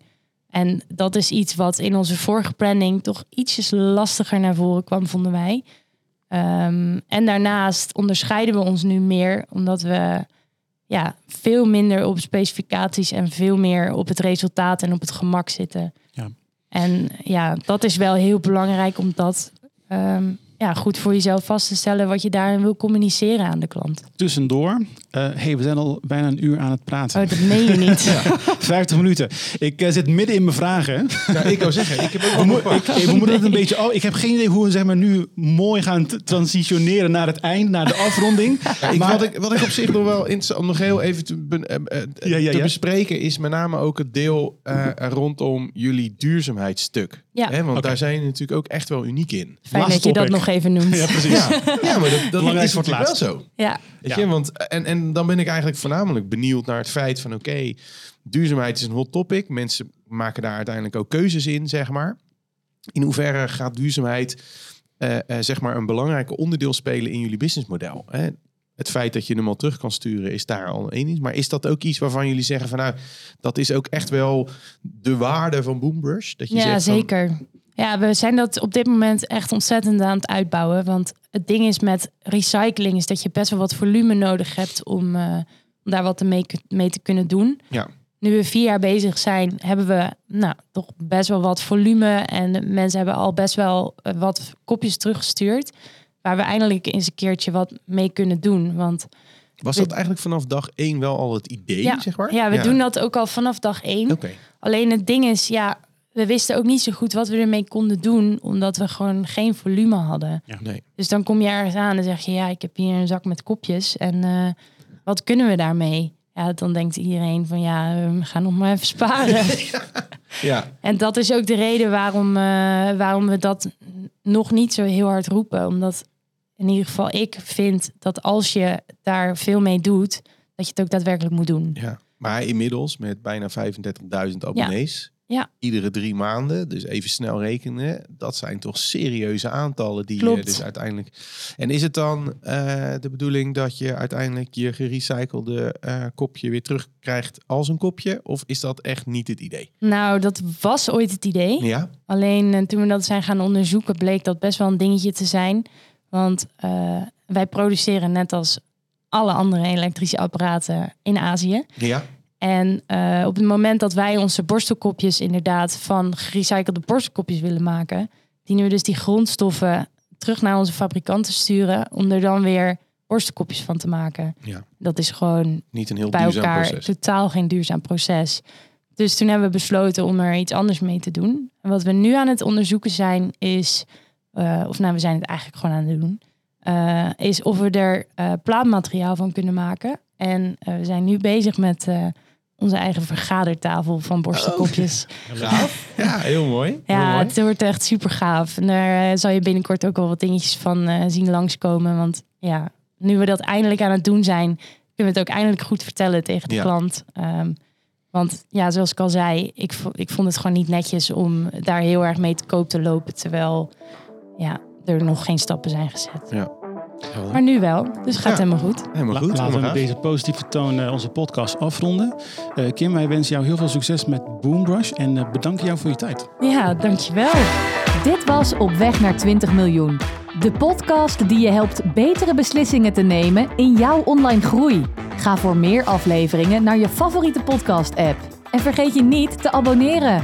[SPEAKER 1] En dat is iets wat in onze vorige branding toch ietsjes lastiger naar voren kwam, vonden wij. Ehm, en daarnaast onderscheiden we ons nu meer omdat we ja, veel minder op specificaties en veel meer op het resultaat en op het gemak zitten.
[SPEAKER 2] Ja.
[SPEAKER 1] En ja, dat is wel heel belangrijk om dat ehm, ja, goed voor jezelf vast te stellen wat je daarin wil communiceren aan de klant.
[SPEAKER 2] Tussendoor, eh hey, we zijn al bijna een uur aan het praten.
[SPEAKER 1] Oh, dat meen je niet.
[SPEAKER 2] 50 minuten. Ik eh, zit midden in mijn vragen.
[SPEAKER 4] Ja, ik wou zeggen, ik heb ook
[SPEAKER 2] We, mo- ik, we moeten het een beetje. Oh, ik heb geen idee hoe we zeg maar, nu mooi gaan t- transitioneren naar het eind, naar de afronding.
[SPEAKER 4] Ja, ik,
[SPEAKER 2] Maar-
[SPEAKER 4] wat, ik, wat ik op zich nog wel interessant om nog heel even te, be- eh,
[SPEAKER 2] Ja, ja,
[SPEAKER 4] te
[SPEAKER 2] ja.
[SPEAKER 4] bespreken is met name ook het deel eh, rondom jullie duurzaamheidsstuk.
[SPEAKER 1] Ja.
[SPEAKER 4] Hè, want daar zijn jullie natuurlijk ook echt wel uniek in.
[SPEAKER 1] Fijn dat je dat nog even noemt.
[SPEAKER 2] Ja, precies.
[SPEAKER 4] Ja, ja maar dat, dat is
[SPEAKER 2] voor het
[SPEAKER 4] wel zo.
[SPEAKER 1] Ja,
[SPEAKER 4] Weet
[SPEAKER 2] Ja.
[SPEAKER 4] je? Want, en, en dan ben ik eigenlijk voornamelijk benieuwd naar het feit van... oké, duurzaamheid is een hot topic. Mensen maken daar uiteindelijk ook keuzes in, zeg maar. In hoeverre gaat duurzaamheid eh, eh, zeg maar een belangrijke onderdeel spelen in jullie businessmodel? Hè? het feit dat je hem al terug kan sturen is daar al één iets. Maar is dat ook iets waarvan jullie zeggen van nou, dat is ook echt wel de waarde van Boombrush? Dat je
[SPEAKER 1] Ja,
[SPEAKER 4] zegt van,
[SPEAKER 1] zeker. Ja, we zijn dat op dit moment echt ontzettend aan het uitbouwen. Want het ding is met recycling is dat je best wel wat volume nodig hebt om, eh, om daar wat mee, mee te kunnen doen.
[SPEAKER 4] Ja.
[SPEAKER 1] Nu we vier jaar bezig zijn, hebben we nou, toch best wel wat volume. En mensen hebben al best wel eh, wat kopjes teruggestuurd. Waar we eindelijk eens een keertje wat mee kunnen doen. Want
[SPEAKER 4] Was dat eigenlijk vanaf dag één wel al het idee,
[SPEAKER 1] ja,
[SPEAKER 4] zeg maar?
[SPEAKER 1] ja we doen dat ook al vanaf dag één.
[SPEAKER 4] Oké.
[SPEAKER 1] Alleen het ding is, ja, we wisten ook niet zo goed wat we ermee konden doen, omdat we gewoon geen volume hadden.
[SPEAKER 4] Nee.
[SPEAKER 1] Dus dan kom je ergens aan en zeg je, ja, ik heb hier een zak met kopjes en eh, wat kunnen we daarmee? Ja, dan denkt iedereen van, ja, we gaan nog maar even sparen.
[SPEAKER 4] Ja,
[SPEAKER 1] en dat is ook de reden waarom, eh, waarom we dat nog niet zo heel hard roepen. Omdat in ieder geval ik vind dat als je daar veel mee doet, dat je het ook daadwerkelijk moet doen.
[SPEAKER 4] ja. Maar inmiddels met bijna 35.000 abonnees.
[SPEAKER 1] Ja.
[SPEAKER 4] Iedere drie maanden, dus even snel rekenen. Dat zijn toch serieuze aantallen die je dus uiteindelijk... En is het dan eh, de bedoeling dat je uiteindelijk je gerecyclede eh, kopje weer terugkrijgt als een kopje? Of is dat echt niet het idee?
[SPEAKER 1] Nou, dat was ooit het idee.
[SPEAKER 4] Ja?
[SPEAKER 1] Alleen eh, toen we dat zijn gaan onderzoeken, bleek dat best wel een dingetje te zijn. Want wij produceren net als alle andere elektrische apparaten in Azië.
[SPEAKER 4] Ja?
[SPEAKER 1] En eh, op het moment dat wij onze borstelkopjes inderdaad van gerecyclede borstelkopjes willen maken, dienen we dus die grondstoffen terug naar onze fabrikanten sturen om er dan weer borstelkopjes van te maken.
[SPEAKER 4] Ja.
[SPEAKER 1] Dat is gewoon
[SPEAKER 4] Niet een heel
[SPEAKER 1] bij
[SPEAKER 4] duurzaam
[SPEAKER 1] elkaar
[SPEAKER 4] proces.
[SPEAKER 1] totaal geen duurzaam proces. Dus toen hebben we besloten om er iets anders mee te doen. En wat we nu aan het onderzoeken zijn, is, eh, of nou, we zijn het eigenlijk gewoon aan het doen, eh, is of we er plaatmateriaal van kunnen maken. En we zijn nu bezig met onze eigen vergadertafel van borstelkopjes.
[SPEAKER 4] Gaaf. Ja, heel mooi. Heel
[SPEAKER 1] Ja,
[SPEAKER 4] mooi.
[SPEAKER 1] het wordt echt super gaaf. En daar eh, zal je binnenkort ook wel wat dingetjes van eh, zien langskomen. Want ja, nu we dat eindelijk aan het doen zijn, kunnen we het ook eindelijk goed vertellen tegen de
[SPEAKER 4] Ja.
[SPEAKER 1] klant. Ehm, want ja, zoals ik al zei, ik, ik vond het gewoon niet netjes om daar heel erg mee te koop te lopen. Terwijl ja, er nog geen stappen zijn gezet.
[SPEAKER 4] Ja.
[SPEAKER 1] Maar nu wel, dus het gaat
[SPEAKER 4] Ja.
[SPEAKER 1] helemaal goed.
[SPEAKER 4] Helemaal
[SPEAKER 2] La-
[SPEAKER 4] goed.
[SPEAKER 2] Laten we met deze positieve toon eh, onze podcast afronden. Eh, Kim, wij wensen jou heel veel succes met Boombrush en eh, bedanken jou voor je tijd.
[SPEAKER 1] Ja, dankjewel.
[SPEAKER 3] Dit was Op weg naar 20 miljoen. De podcast die je helpt betere beslissingen te nemen in jouw online groei. Ga voor meer afleveringen naar je favoriete podcast-app. En vergeet je niet te abonneren.